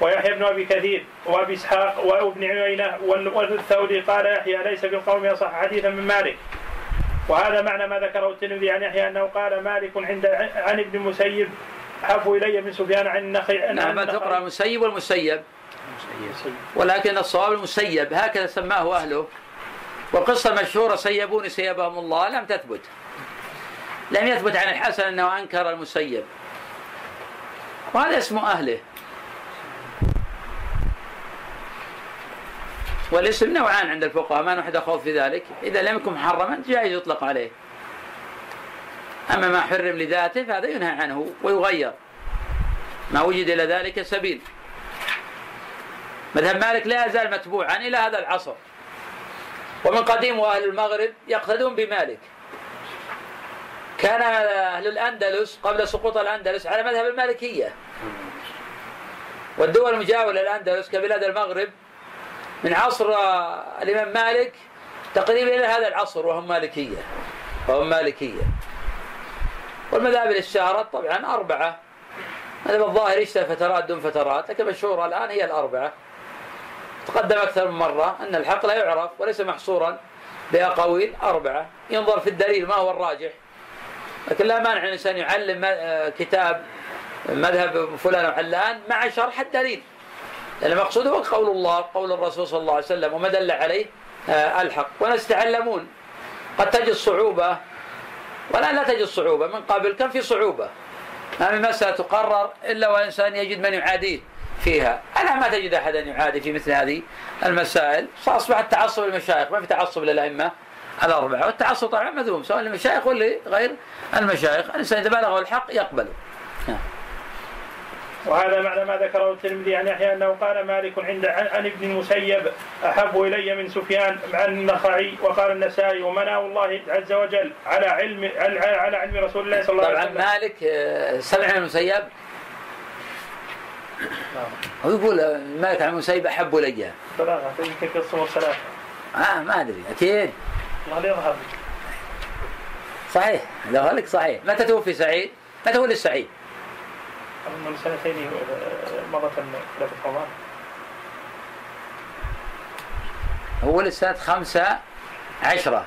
ويحيى بن أبي كثير وأبي إسحاق وأبن عيينة وال- والثوري قال يحيى ليس في القوم يصح حديثا من مالك. وهذا معنى ما ذكره الترمذي عن يحيى أنه قال مالك عند عن ابن المسيب احب إلي من سفيان عن النخعي نعم. تقرأ المسيب والمسيب. ولكن الصواب المسيب هكذا سماه أهله. والقصة المشهوره سيبوني سيبهم الله لم تثبت. لم يثبت عن الحسن أنه أنكر المسيب. وهذا اسم أهله. والاسم نوعان عند الفقهاء ما نحد خوض في ذلك. إذا لم يكن محرما جائز يطلق عليه. أما ما حرم لذاته فهذا ينهى عنه ويغير. ما وجد إلى ذلك سبيل. مذهب مالك لا يزال متبوعا إلى هذا العصر. ومن قديم أهل المغرب يقتدون بمالك. كان أهل الأندلس قبل سقوط الأندلس على مذهب المالكية. والدول المجاورة للأندلس كبلاد المغرب من عصر الإمام مالك تقريبا إلى هذا العصر وهم مالكية وهم مالكية. والمذاهب اللي اشتهرت طبعا أربعة. مذهب الظاهر يشتهر فترات دون فترات لكن مشهورة الآن هي الأربعة. تقدم أكثر من مرة أن الحق لا يعرف وليس محصورا بأقاويل أربعة. ينظر في الدليل ما هو الراجح. لكن لا مانع الإنسان يعلم آه، كتاب مذهب فلان وعلان مع شرح الدليل. المقصود هو قول الله قول الرسول صلى الله عليه وسلم وما دل عليه آه، الحق. وناس يتعلمون قد تجد صعوبة. ولا لا تجد صعوبة. من قبل كان في صعوبة. ما من مسألة تقرر إلا وإنسان يجد من يعاديه فيها. أنا ما تجد أحدا يعادي في مثل هذه المسائل. فأصبح التعصب للمشايخ. ما في تعصب للأئمة الأربعة. والتعصب طبعا مذموم سواء للمشايخ ولا غير المشايخ. الإنسان إذا بلغه الحق يقبله. وهذا معنى ما ذكره الترمذي عن يحيى أنه قال مالك عند عن, ابن المسيب أحب إلي من سفيان عن النخعي وقال النسائي ومناه الله عز وجل على علم على علم رسول الله صلى الله عليه طبعا وسلم. مالك آه، سمع من المسيب هو يقول آه، مالك عن المسيب أحب إلي. بلاغه يمكن قصه مرسلات آه ما أدري أكيد. الله يظهر. صحيح لو لك صحيح. متى توفي سعيد؟ متى ولد سعيد؟ من سنتين آه، مضت ثلاثة عمان هو ولد سنة خمسة عشرة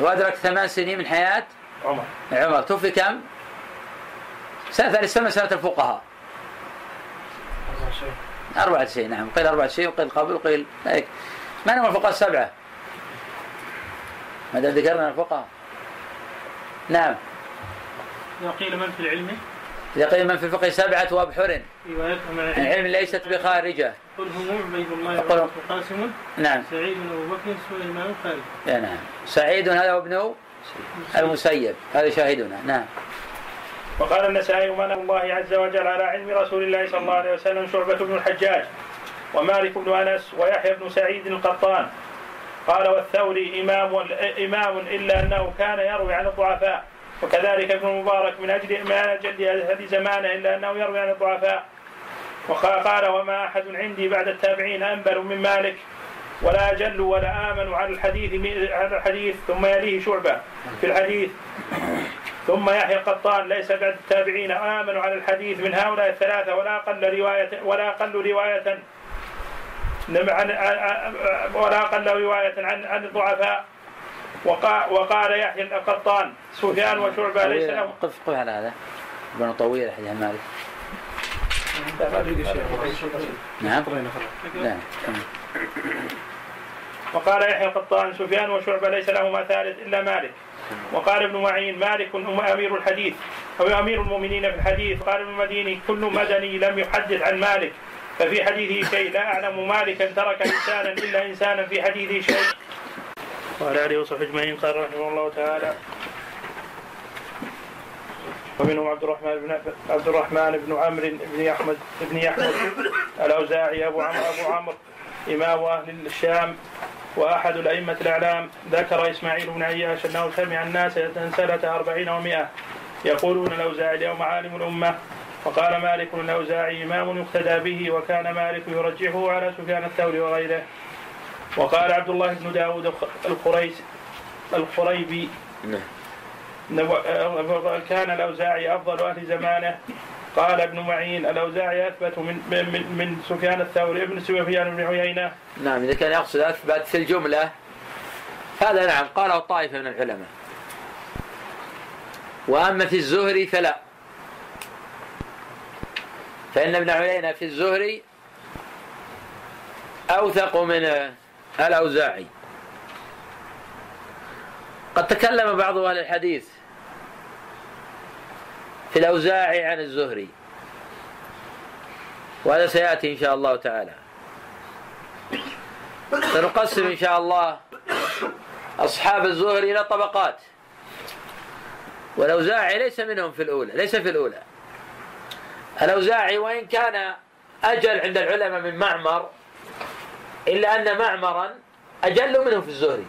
وأدرك ثمان سنين من حياة عمر. عمر. توفي كم؟ سنة الإسلام سنة الفقهاء. 94 نعم. قيل 94 وقيل قبل وقيل هيك. من هم الفقهاء السبعة؟ ما دام ذكرنا الفقهاء؟ نعم. وقيل من في العلم؟ من في الفقه سبعة أبحر مع العلم. ليست بخارجة. قل هم عبيد الله وعبد القاسم نعم. سعيد أبو بكر سليمان خالد. يا نعم. سعيد هذا هو ابن المسيب. هذا شاهدنا. نعم. وقال النسائي من الله عز وجل على علم رسول الله صلى الله عليه وسلم شعبة بن الحجاج ومالك بن أنس ويحيى بن سعيد القطان. قال والثوري إمام إمام إلا أنه كان يروي عن الضعفاء وكذلك ابن المبارك من أجل من أجل هذه زمانة إلا أنه يروي عن الضعفاء. وقال وما أحد عندي بعد التابعين أنبل من مالك ولا أجل ولا آمن على الحديث على الحديث ثم يليه شعبة. في الحديث ثم يحيى القطان ليس بعد التابعين آمنوا على الحديث من هؤلاء الثلاثة ولا أقل رواية ولا أقل رواية عن ولا أقل رواية عن عن الضعفاء. وقال, وقال يحيى القطان سفيان وشعبة ليس. له قف قف على هذا. ابن طويل حديث مالك. نعم. نعم. وقال يحيى القطان سفيان وشعبة ليس لهما ثالث إلا مالك. وقال ابن معين مالك هم أمير الحديث أو أمير المؤمنين في الحديث. قال ابن المديني كل مدني لم يحدث عن مالك. ففي حديثه شيء لا أعلم مالكا ترك إنسانا إلا إنسانا. في حديثه شيء وعلى آله وصحبه أجمعين قال رحمه الله تعالى. ومنهم عبد الرحمن بن عبد الرحمن بن عمرو بن احمد بن احمد الأوزاعي أبو عمرو أبو عمرو إمام أهل الشام وأحد الأئمة الأعلام. ذكر إسماعيل بن عياش أنه سمع الناس سنة أربعين ومائة يقولون الأوزاعي اليوم عالم الأمة. وقال مالك الأوزاعي إمام يقتدى به وكان مالك يرجحه على سفيان الثوري وغيره. وقال عبد الله بن داود الخريس الخريبي نعم. نو- كان الأوزاعي أفضل أهل زمانه. قال ابن معين الأوزاعي أثبت من من, من سفيان الثوري ابن سفيان بن عيينة. نعم إذا كان يقصد أثبت في الجملة هذا نعم قاله طائفة من العلماء. وأما في الزهري فلا. فإن ابن عيينة في الزهري أوثق من الأوزاعي. قد تكلم بعض أهل الحديث في الأوزاعي عن الزهري. وهذا سيأتي إن شاء الله تعالى. سنقسم إن شاء الله أصحاب الزهر إلى طبقات. والأوزاعي ليس منهم في الأولى ليس في الأولى. الأوزاعي وإن كان أجل عند العلماء من معمر إلا أن معمرا أجل منه في الزهري.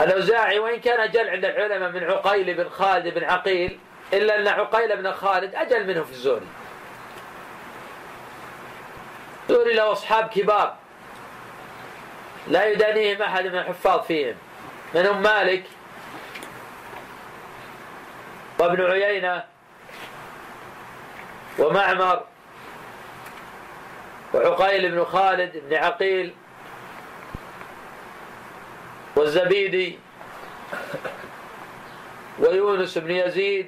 الأوزاعي وإن كان أجل عند العلماء من عقيل بن خالد بن عقيل إلا أن عقيل بن خالد أجل منه في الزهري. الزهري له أصحاب كبار. لا يدانيهم أحد من الحفاظ فيهم. منهم مالك وابن عيينة ومعمر وعقيل بن خالد بن عقيل والزبيدي ويونس بن يزيد.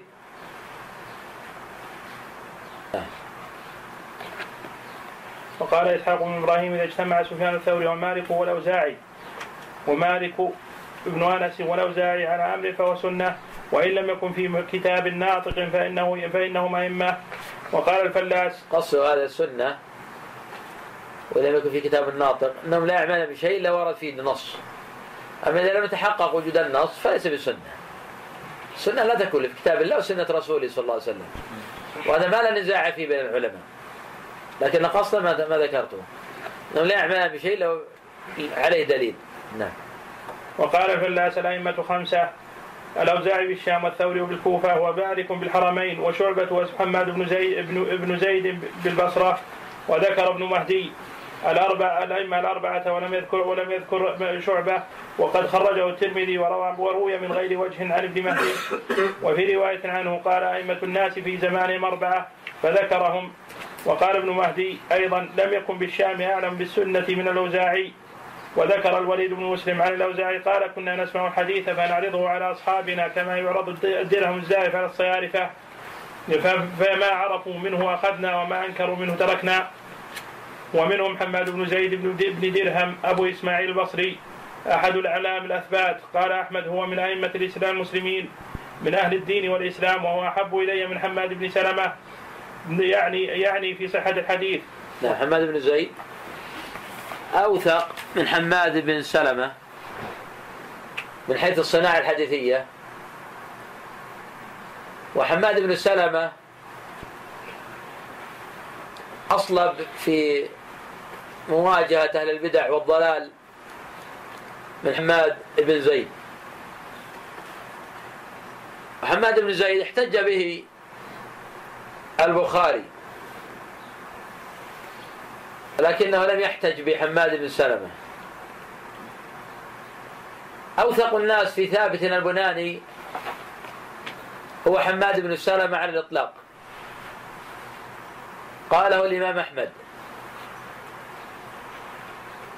وقال إسحاق بن إبراهيم إذا اجتمع سفيان الثوري ومالك والأوزاعي ومالك ابن أنس والأوزاعي على أمر فهو سنة وإن لم يكن في كتاب ناطق فانه فإنهم أئمة. وقال الفلاس قصوا هذا السنة ولم يكن في كتاب الناطق أنهم لا يعملون بشيء إلا ورد فيه نص أما إذا لم يتحقق وجود النص فليس بسنة. السنة لا تكون في كتاب الله وسنة رسوله صلى الله عليه وسلم. وهذا ما لا نزاع فيه بين العلماء. لكن قصد ما ما ذكرته. أنهم لا يعملون بشيء لو عليه دليل. نعم. وقال الفلاس الأئمة خمسة الأوزاعي بالشام والثوري بالكوفة ومالك بالحرمين وشعبة وحماد بن زيد ابن ابن زيد بالبصرة وذكر ابن مهدي. الأربع الأئمة الأربعة ولم يذكر ولم يذكر شعبة. وقد خرجه الترمذي وروى وروي من غير وجه عن ابن مهدي. وفي رواية عنه قال أئمة الناس في زمانهم أربعة فذكرهم. وقال ابن مهدي أيضا لم يكن بالشام أعلم بالسنة من الأوزاعي. وذكر الوليد بن مسلم عن الأوزاعي قال كنا نسمع الحديث فنعرضه على أصحابنا كما يعرض الدرهم الزائف على الصيارفة. فما عرفوا منه أخذنا وما أنكروا منه تركنا. ومنهم حماد بن زيد بن درهم أبو إسماعيل البصري أحد الأعلام الأثبات. قال أحمد هو من أئمة الإسلام المسلمين من أهل الدين والإسلام وهو أحب إلي من حماد بن سلمة. يعني يعني في صحة الحديث. نعم حماد بن زيد أوثق من حماد بن سلمة من حيث الصناعة الحديثية. وحماد بن سلمة أصلب في مواجهة أهل البدع والضلال من حماد بن زيد. وحماد بن زيد احتج به البخاري لكنه لم يحتج بحماد بن سلمة. أوثق الناس في ثابت البناني هو حماد بن سلمة على الإطلاق. قاله الإمام أحمد.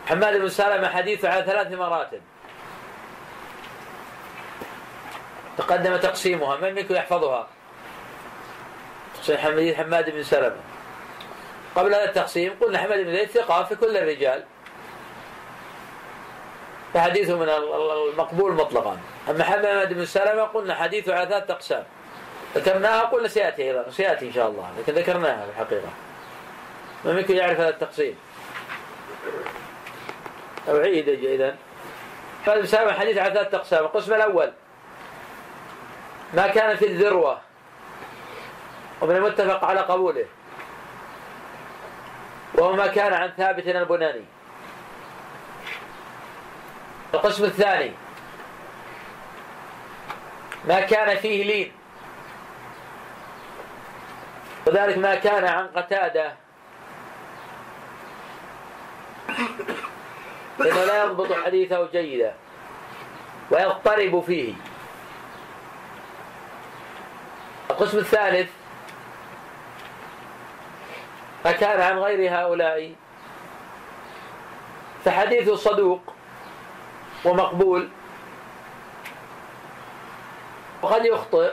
حماد بن سلمة حديثه على ثلاث مراتب. تقدم تقسيمها من منكم يحفظها؟ تقسيم حماد بن سلمة. قبل هذا التقسيم قلنا حماد بن زيد ثقة في كل الرجال. فحديثه من المقبول مطلقا. أما حماد بن سلمة قلنا حديثه على ثلاث أقسام. ذكرناها قلنا سيأتي أيضا سيأتي إن شاء الله لكن ذكرناها في الحقيقة. من منكم يعرف هذا التقسيم؟ أعيد إذا حماد بن سلمة حديث على ثلاث أقسام. القسم الأول ما كان في الذروة ومن المتفق على قبوله وهو ما كان عن ثابت البناني. القسم الثاني ما كان فيه لين. وذلك ما كان عن قتادة. لأنه لا يضبط حديثه جيدا ويضطرب فيه. القسم الثالث ما كان عن غير هؤلاء فحديث صدوق ومقبول وقد يخطئ.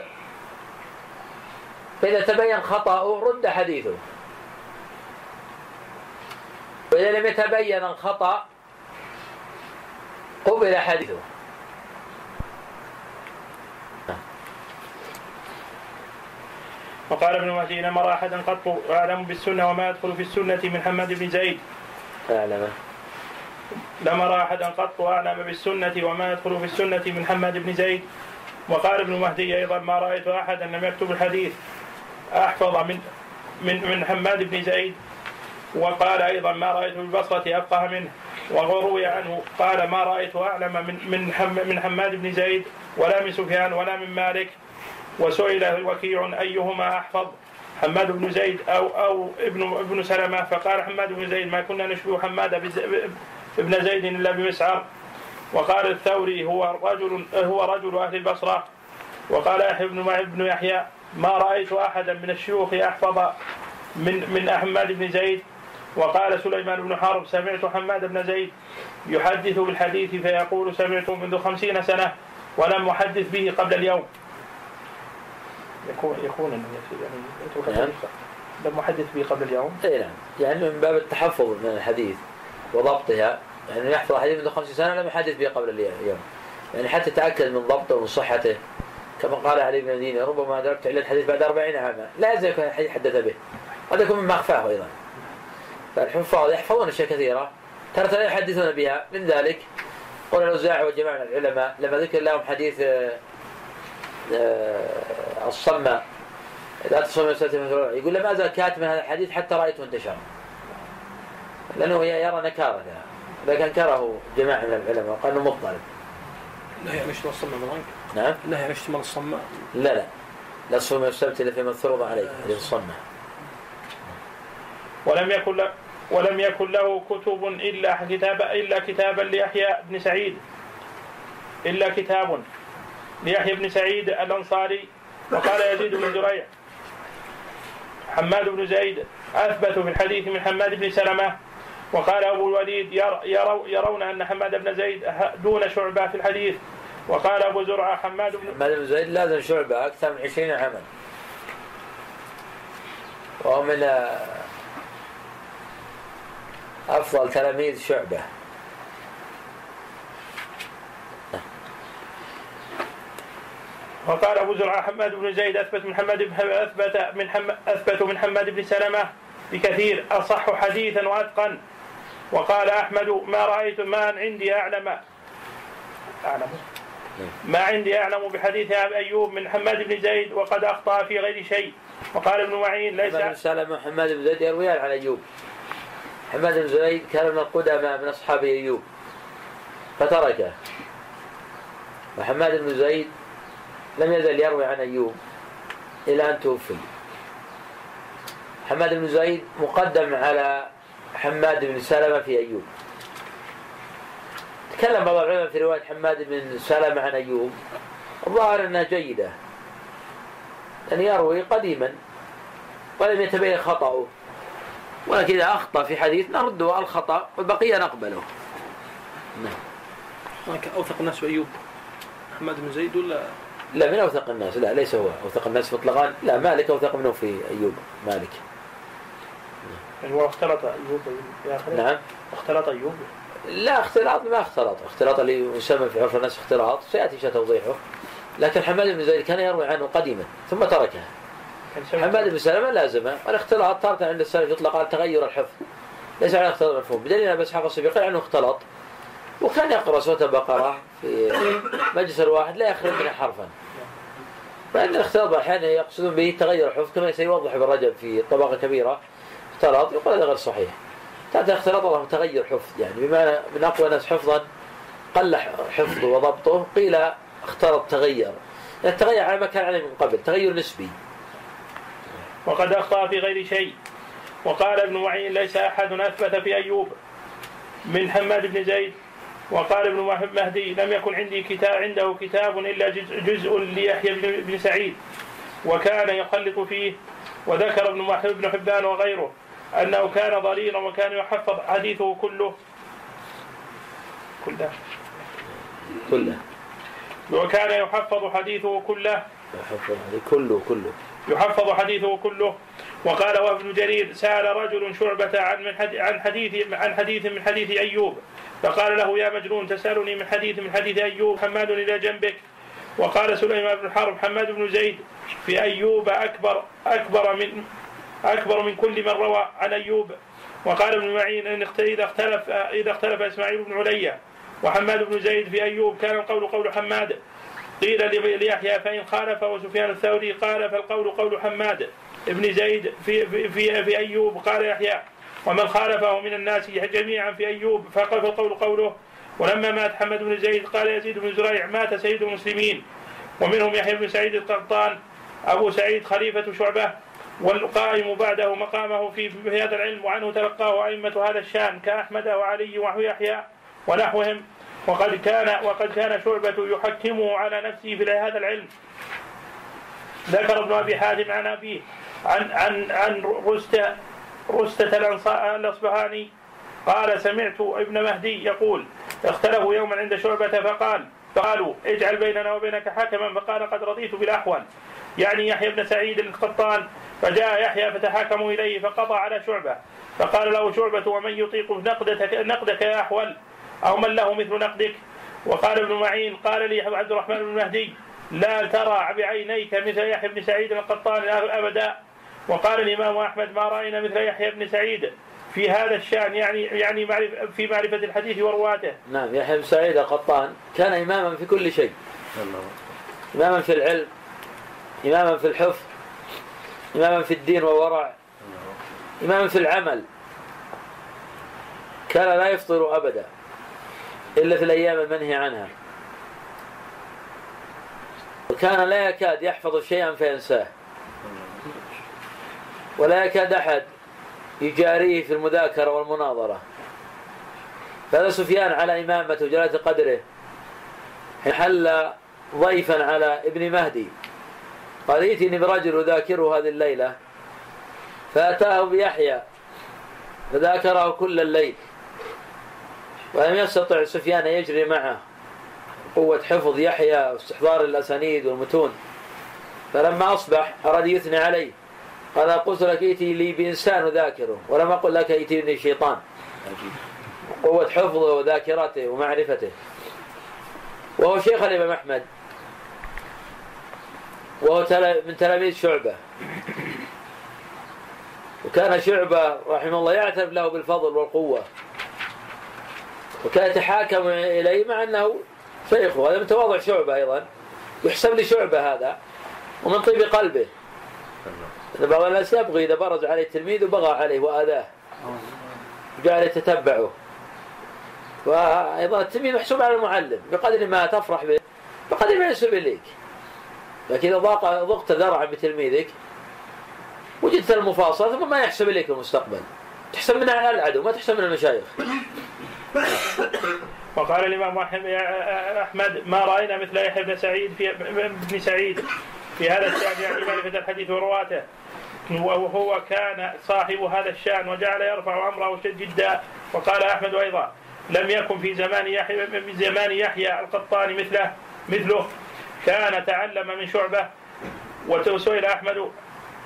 فإذا تبين خطأه رد حديثه. وإذا لم يتبين الخطأ قبل حديثه وقال ابن مهدي لم أرى أحدا قط أعلم بالسنة وما يدخل في السنة من حماد بن زيد. أعلم. لم أرى أحدا قط أعلم بالسنة وما يدخل في السنة من حماد بن زيد. وقال ابن مهدي أيضا ما رأيت أحدا لم يكتب الحديث أحفظ من من من حماد بن زيد. وقال أيضا ما رأيت بالبصرة أفقه منه. وروي عنه قال ما رأيت أعلم من من من حماد بن زيد ولا من سفيان ولا من مالك. وسئل وكيع أيهما أحفظ؟ حماد بن زيد أو أو ابن ابن سلمة. فقال حماد بن زيد ما كنا نشبه حماد ابن زيد إلا بمسعر. وقال الثوري هو رجل هو رجل أهل البصرة. وقال يحيى بن يحيى ما رأيت أحدا من الشيوخ أحفظ من من حماد بن زيد وقال سليمان بن حرب سمعت حماد بن زيد يحدث بالحديث فيقول سمعته منذ خمسين سنة ولم أحدث به قبل اليوم. يكون يكون يعني نعم. لم أحدث به قبل اليوم؟ اي نعم. يعني من باب التحفظ من الحديث وضبطها يعني يحفظ حديث منذ خمس سنة لم يحدث به قبل اليوم. يعني حتى تأكد من ضبطه ومن صحته. كما قال علي بن مدينة ربما أدركت إلى الحديث بعد أربعين عاما. لا يزال يكون الحديث حدث به. قد يكون مما أخفاه أيضا. فالحفاظ يحفظون أشياء كثيرة. ترى لا يحدثون بها. من ذلك؟ قول الأوزاعي وجماعة من العلماء لما ذكر لهم حديث آه، آه، الصماء لا تصوم يقول لما زال كاتب هذا الحديث حتى رأيته انتشر؟ لأنه يرى نكارته لكن انكره جماعة من العلماء وقال إنه مضطرب. نهي عن اشتمال الصماء بضنك نعم؟ نهي عن اشتمال الصماء لا لا. لا تصوم السبت إلا فيما افترض عليه حديث الصماء ولم يكن له ولم يكن له كتب إلا كتاب إلا كتابا ليحيى بن سعيد. إلا كتاب ليحيى بن سعيد الأنصاري. وقال يزيد بن زريع. حماد بن زيد أثبت في الحديث من حماد بن سلمة. وقال أبو الوليد يرو يرون أن حماد بن زيد دون شعبة في الحديث. وقال أبو زرعة حماد بن حماد بن زيد لازم شعبة أكثر من عشرين عاما. وهو من أفضل تلاميذ شعبة. وقال أبو زرعة حماد بن زيد أثبت من حماد بن أثبت من حم أثبت من حماد بن سلمة بكثير أصح حديثا وأتقن. وقال أحمد ما رأيت ما عندي اعلم أعلم. ما عندي أعلم بحديث أبي أيوب من حماد بن زيد وقد أخطأ في غير شيء. وقال ابن معين ليس حماد بن سلمة حماد بن زيد يرويان عن أيوب. حماد بن زيد كان من القدماء من أصحاب أيوب فتركه. وحماد بن زيد لم يزل يروي عن أيوب إلى أن توفي. حماد بن زيد مقدم على حماد بن سلمة في أيوب. تكلم بعض العلماء في رواية حماد بن سلمة عن أيوب. الظاهر أنها جيدة. أن يروي قديما ولم يتبين خطأه. ولكن إذا أخطأ في حديث نرد الخطأ والبقية نقبله. نعم. هناك أوثق الناس بايوب محمد بن زيد ولا؟ لا من أوثق الناس؟ لا ليس هو. أوثق الناس مطلقا لا مالك أوثق منه في أيوب. مالك. يعني هو اختلط يا أخي نعم. اختلط أيوب؟ لا اختلاط ما اختلط. اختلاط اللي يسمى في عرف الناس اختلاط. سيأتي شيء توضيحه. لكن حماد بن زيد كان يروي عنه قديما ثم تركه حماد بن سلمة لازمه والاختلاط تارة عند السلف يطلق على تغير الحفظ. ليس على اختلاط مفهوم بدليل أن اسحاق الصبي قال عنه اختلط وكان يقرأ سورة البقرة في مجلس الواحد لا يخرج منها حرفا. فإن الاختلاط أحيانا يقصدون به تغير الحفظ كما سيوضح ابن رجب في طبقة كبيرة. اختلاط يقول هذا غير صحيح. تأتي اختلاط الله تغير حفظ. يعني بمعنى من أقوى الناس حفظا قل حفظه وضبطه قيل اختلط تغير. يعني تغير على ما كان عليه من قبل تغير نسبي. وقد أخطأ في غير شيء. وقال ابن معين ليس أحد أثبت في أيوب. من حماد بن زيد. وقال ابن مهدي لم يكن عندي كتاب عنده كتاب إلا جزء, جزء ليحيى بن, سعيد. وكان يخلط فيه. وذكر ابن وهب بن حبان وغيره أنه كان ضريرا وكان يحفظ حديثه كله. كله. كله. وكان يحفظ حديثه كله. حفظ هذه كله كله. يحفظ حديثه كله. وقال وابن جرير سأل رجل شعبة عن من عن حديث عن حديث من حديث أيوب. فقال له يا مجنون تسألني من حديث من حديث أيوب حماد إلى جنبك. وقال سليمان بن حرب حماد بن زيد في أيوب أكبر أكبر من أكبر من كل من روى عن أيوب. وقال ابن معين إن إذا اختلف إذا اختلف إسماعيل بن عليا وحماد بن زيد في أيوب كان القول قول حماد. قيل لي- ليحيى فإن خالف وسفيان الثوري قال فالقول قول حماد ابن زيد في في في, في أيوب. قال يحيى ومن خالفه من الناس جميعا في أيوب فقال فالقول قوله ولما مات حمد بن زيد قال يزيد بن زريع مات سيد المسلمين. ومنهم يحيى بن سعيد القطان أبو سعيد خليفة شعبة والقائم بعده مقامه في هذا العلم وعنه تلقاه أئمة هذا الشأن كأحمد وعلي ويحيى ونحوهم. وقد كان وقد كان شعبة يحكمه على نفسه في هذا العلم. ذكر ابن أبي حاتم عن أبيه عن عن عن رستة رستة الأصبهاني قال سمعت ابن مهدي يقول اختلفوا يوما عند شعبة فقال فقالوا اجعل بيننا وبينك حكما فقال قد رضيت بالاحول يعني يحيى بن سعيد القطان فجاء يحيى فتحاكموا إليه فقضى على شعبة. فقال له شعبة ومن يطيق نقدك نقدك يا أحول؟ أو من له مثل نقدك؟ وقال ابن معين قال لي عبد الرحمن بن مهدي لا ترى بعينيك مثل يحيى بن سعيد القطان أبدا. وقال الإمام أحمد ما رأينا مثل يحيى بن سعيد في هذا الشأن يعني يعني معرف في معرفة الحديث ورواته. نعم يحيى بن سعيد القطان كان إماما في كل شيء. إماما في العلم إماما في الحفظ إماما في الدين والورع إماما في العمل. كان لا يفطر أبدا. إلا في الأيام المنهي عنها. وكان لا يكاد يحفظ شيئا فينساه. ولا يكاد أحد يجاريه في المذاكرة والمناظرة. فهذا سفيان على إمامته وجلالة قدره حين حل ضيفا على ابن مهدي. قال ائتني برجل أذاكره هذه الليلة. فأتاه بيحيى فذاكره كل الليل. ولم يستطع سفيان أن يجري معه. قوة حفظ يحيى واستحضار الأسانيد والمتون. فلما أصبح أراد يثني عليه. قال قلت لك ائتي لي بإنسان أذاكره ولم أقل لك ائتني شيطان. قوة حفظه وذاكرته ومعرفته. وهو شيخ الإمام أحمد. وهو من تلاميذ شعبة. وكان شعبة رحمه الله يعترف له بالفضل والقوة. وكان يتحاكم إليه مع أنه شيخه هذا من تواضع شعبة أيضا. يحسب لشعبة هذا. ومن طيب قلبه. إن بعض الناس يبغي إذا برز عليه تلميذ وبغى عليه وآذاه. جعل يتتبعه وأيضا التلميذ محسوب على المعلم. بقدر ما تفرح به بقدر ما ينسب إليك. لكن إذا ضاق ضقت ذرعا بتلميذك وجدت المفاصلة ثم ما يحسب إليك المستقبل. تحسب من العدو ما تحسب من المشايخ. وقال الإمام أحمد ما رأينا مثل يحيى بن سعيد في بن سعيد في هذا الشأن يعني معرفة الحديث ورواته. وهو كان صاحب هذا الشأن وجعل يرفع أمره جدا. وقال أحمد أيضا لم يكن في زمان يحيى في زمان يحيى القطاني مثله مثله. كان تعلم من شعبة. وسئل أحمد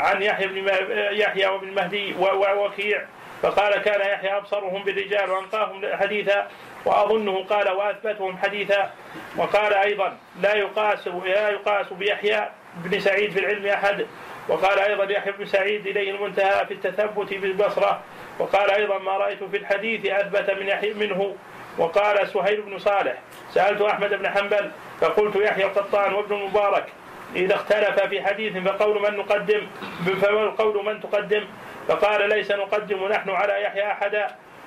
عن يحيى بن يحيى وابن المهدي ووكيع. فقال كان يحيى أبصرهم بالرجال وأنقاهم حديثا وأظنه قال وأثبتهم حديثا. وقال أيضا لا يقاس لا يقاس بيحيى بن سعيد في العلم أحد. وقال أيضا يحيى بن سعيد إليه المنتهى في التثبت بالبصرة. وقال أيضا ما رأيت في الحديث أثبت من يحيى منه. وقال سهيل بن صالح سألت أحمد بن حنبل فقلت يحيى القطان وابن المبارك إذا اختلف في حديث فقول من نقدم فقول من تقدم؟ فقال ليس نقدم نحن على يحيى أحدا.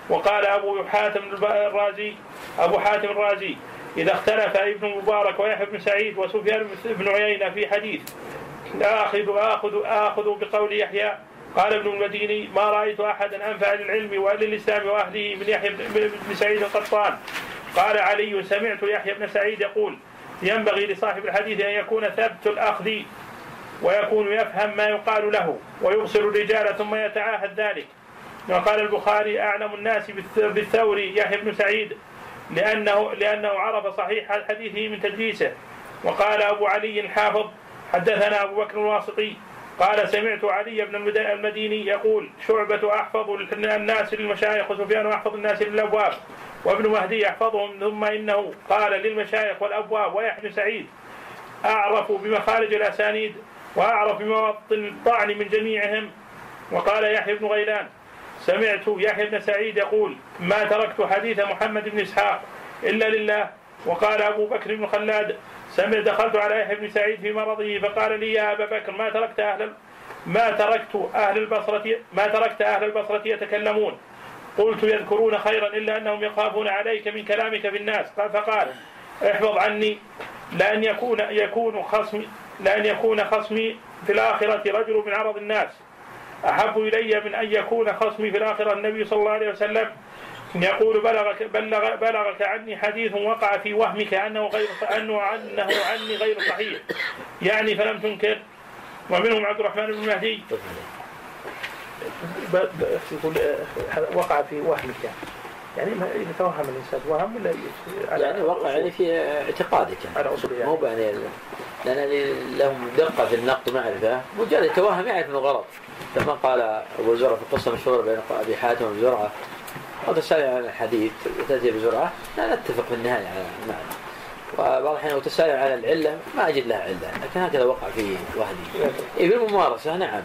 وقال أبو حاتم الرازي أبو حاتم الرازي إذا اختلف ابن المبارك ويحيى بن سعيد وسفيان بن عيينة في حديث آخذ آخذ آخذ بقول يحيى قال ابن المديني ما رأيت أحدا أنفع للعلم وللإسلام وأهله من يحيى بن سعيد القطان. قال علي سمعت يحيى بن سعيد يقول ينبغي لصاحب الحديث أن يكون ثبت الأخذ ويكون يفهم ما يقال له ويبصر الرجال ثم يتعاهد ذلك. وقال البخاري أعلم الناس بالثوري يحيى بن سعيد لأنه لأنه عرف صحيح حديثه من تدليسه وقال أبو علي الحافظ حدثنا أبو بكر الواسطي قال سمعت علي بن المديني يقول شعبة أحفظ الناس للمشايخ وسفيان أحفظ الناس للأبواب وابن مهدي يحفظهم ثم إنه قال للمشايخ والأبواب ويحيى سعيد أعرف بمخارج الأسانيد وأعرف بمواطن الطعن من جميعهم. وقال يحيى بن غيلان سمعت يحيى بن سعيد يقول ما تركت حديث محمد بن إسحاق إلا لله. وقال أبو بكر بن خلاد سمع دخلت على يحيى بن سعيد في مرضه فقال لي يا أبا بكر ما تركت أهل ما تركت أهل البصرة ما تركت أهل البصرة يتكلمون. قلت يذكرون خيرا إلا أنهم يخافون عليك من كلامك في الناس. قال فقال احفظ عني لأن يكون يكون خصمي لأن يكون خصمي في الآخرة رجل من عرض الناس. أحب إلي من أن يكون خصمي في الآخرة النبي صلى الله عليه وسلم. يقول بلغك بلغ بلغك عني حديث وقع في وهمك أنه غير أنه عنه عني غير صحيح. يعني فلم تنكر. ومنهم عبد الرحمن بن مهدي. يقول وقع في وهمك. يعني إذا توهم الإنسان وهم ولا يعني وقع يعني في اعتقادك يعني على أصول يعني. مو يعني يعني لهم دقة في النقد ومعرفة مجرد يتوهم يعرف أنه غلط. لما قال أبو زرعة في القصة المشهورة بين أبي حاتم زرعة. أو تسأل عن الحديث تأتي بزرعة لا نتفق في النهاية على المعنى. وبعض الأحيان لو تسأل عن العلة ما أجد لها علة. لكن هكذا وقع في وهدي إيه بالممارسة نعم.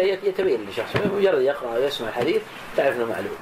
يتبين لشخص. مجرد يقرأ ويسمع الحديث تعرف أنه معلوم.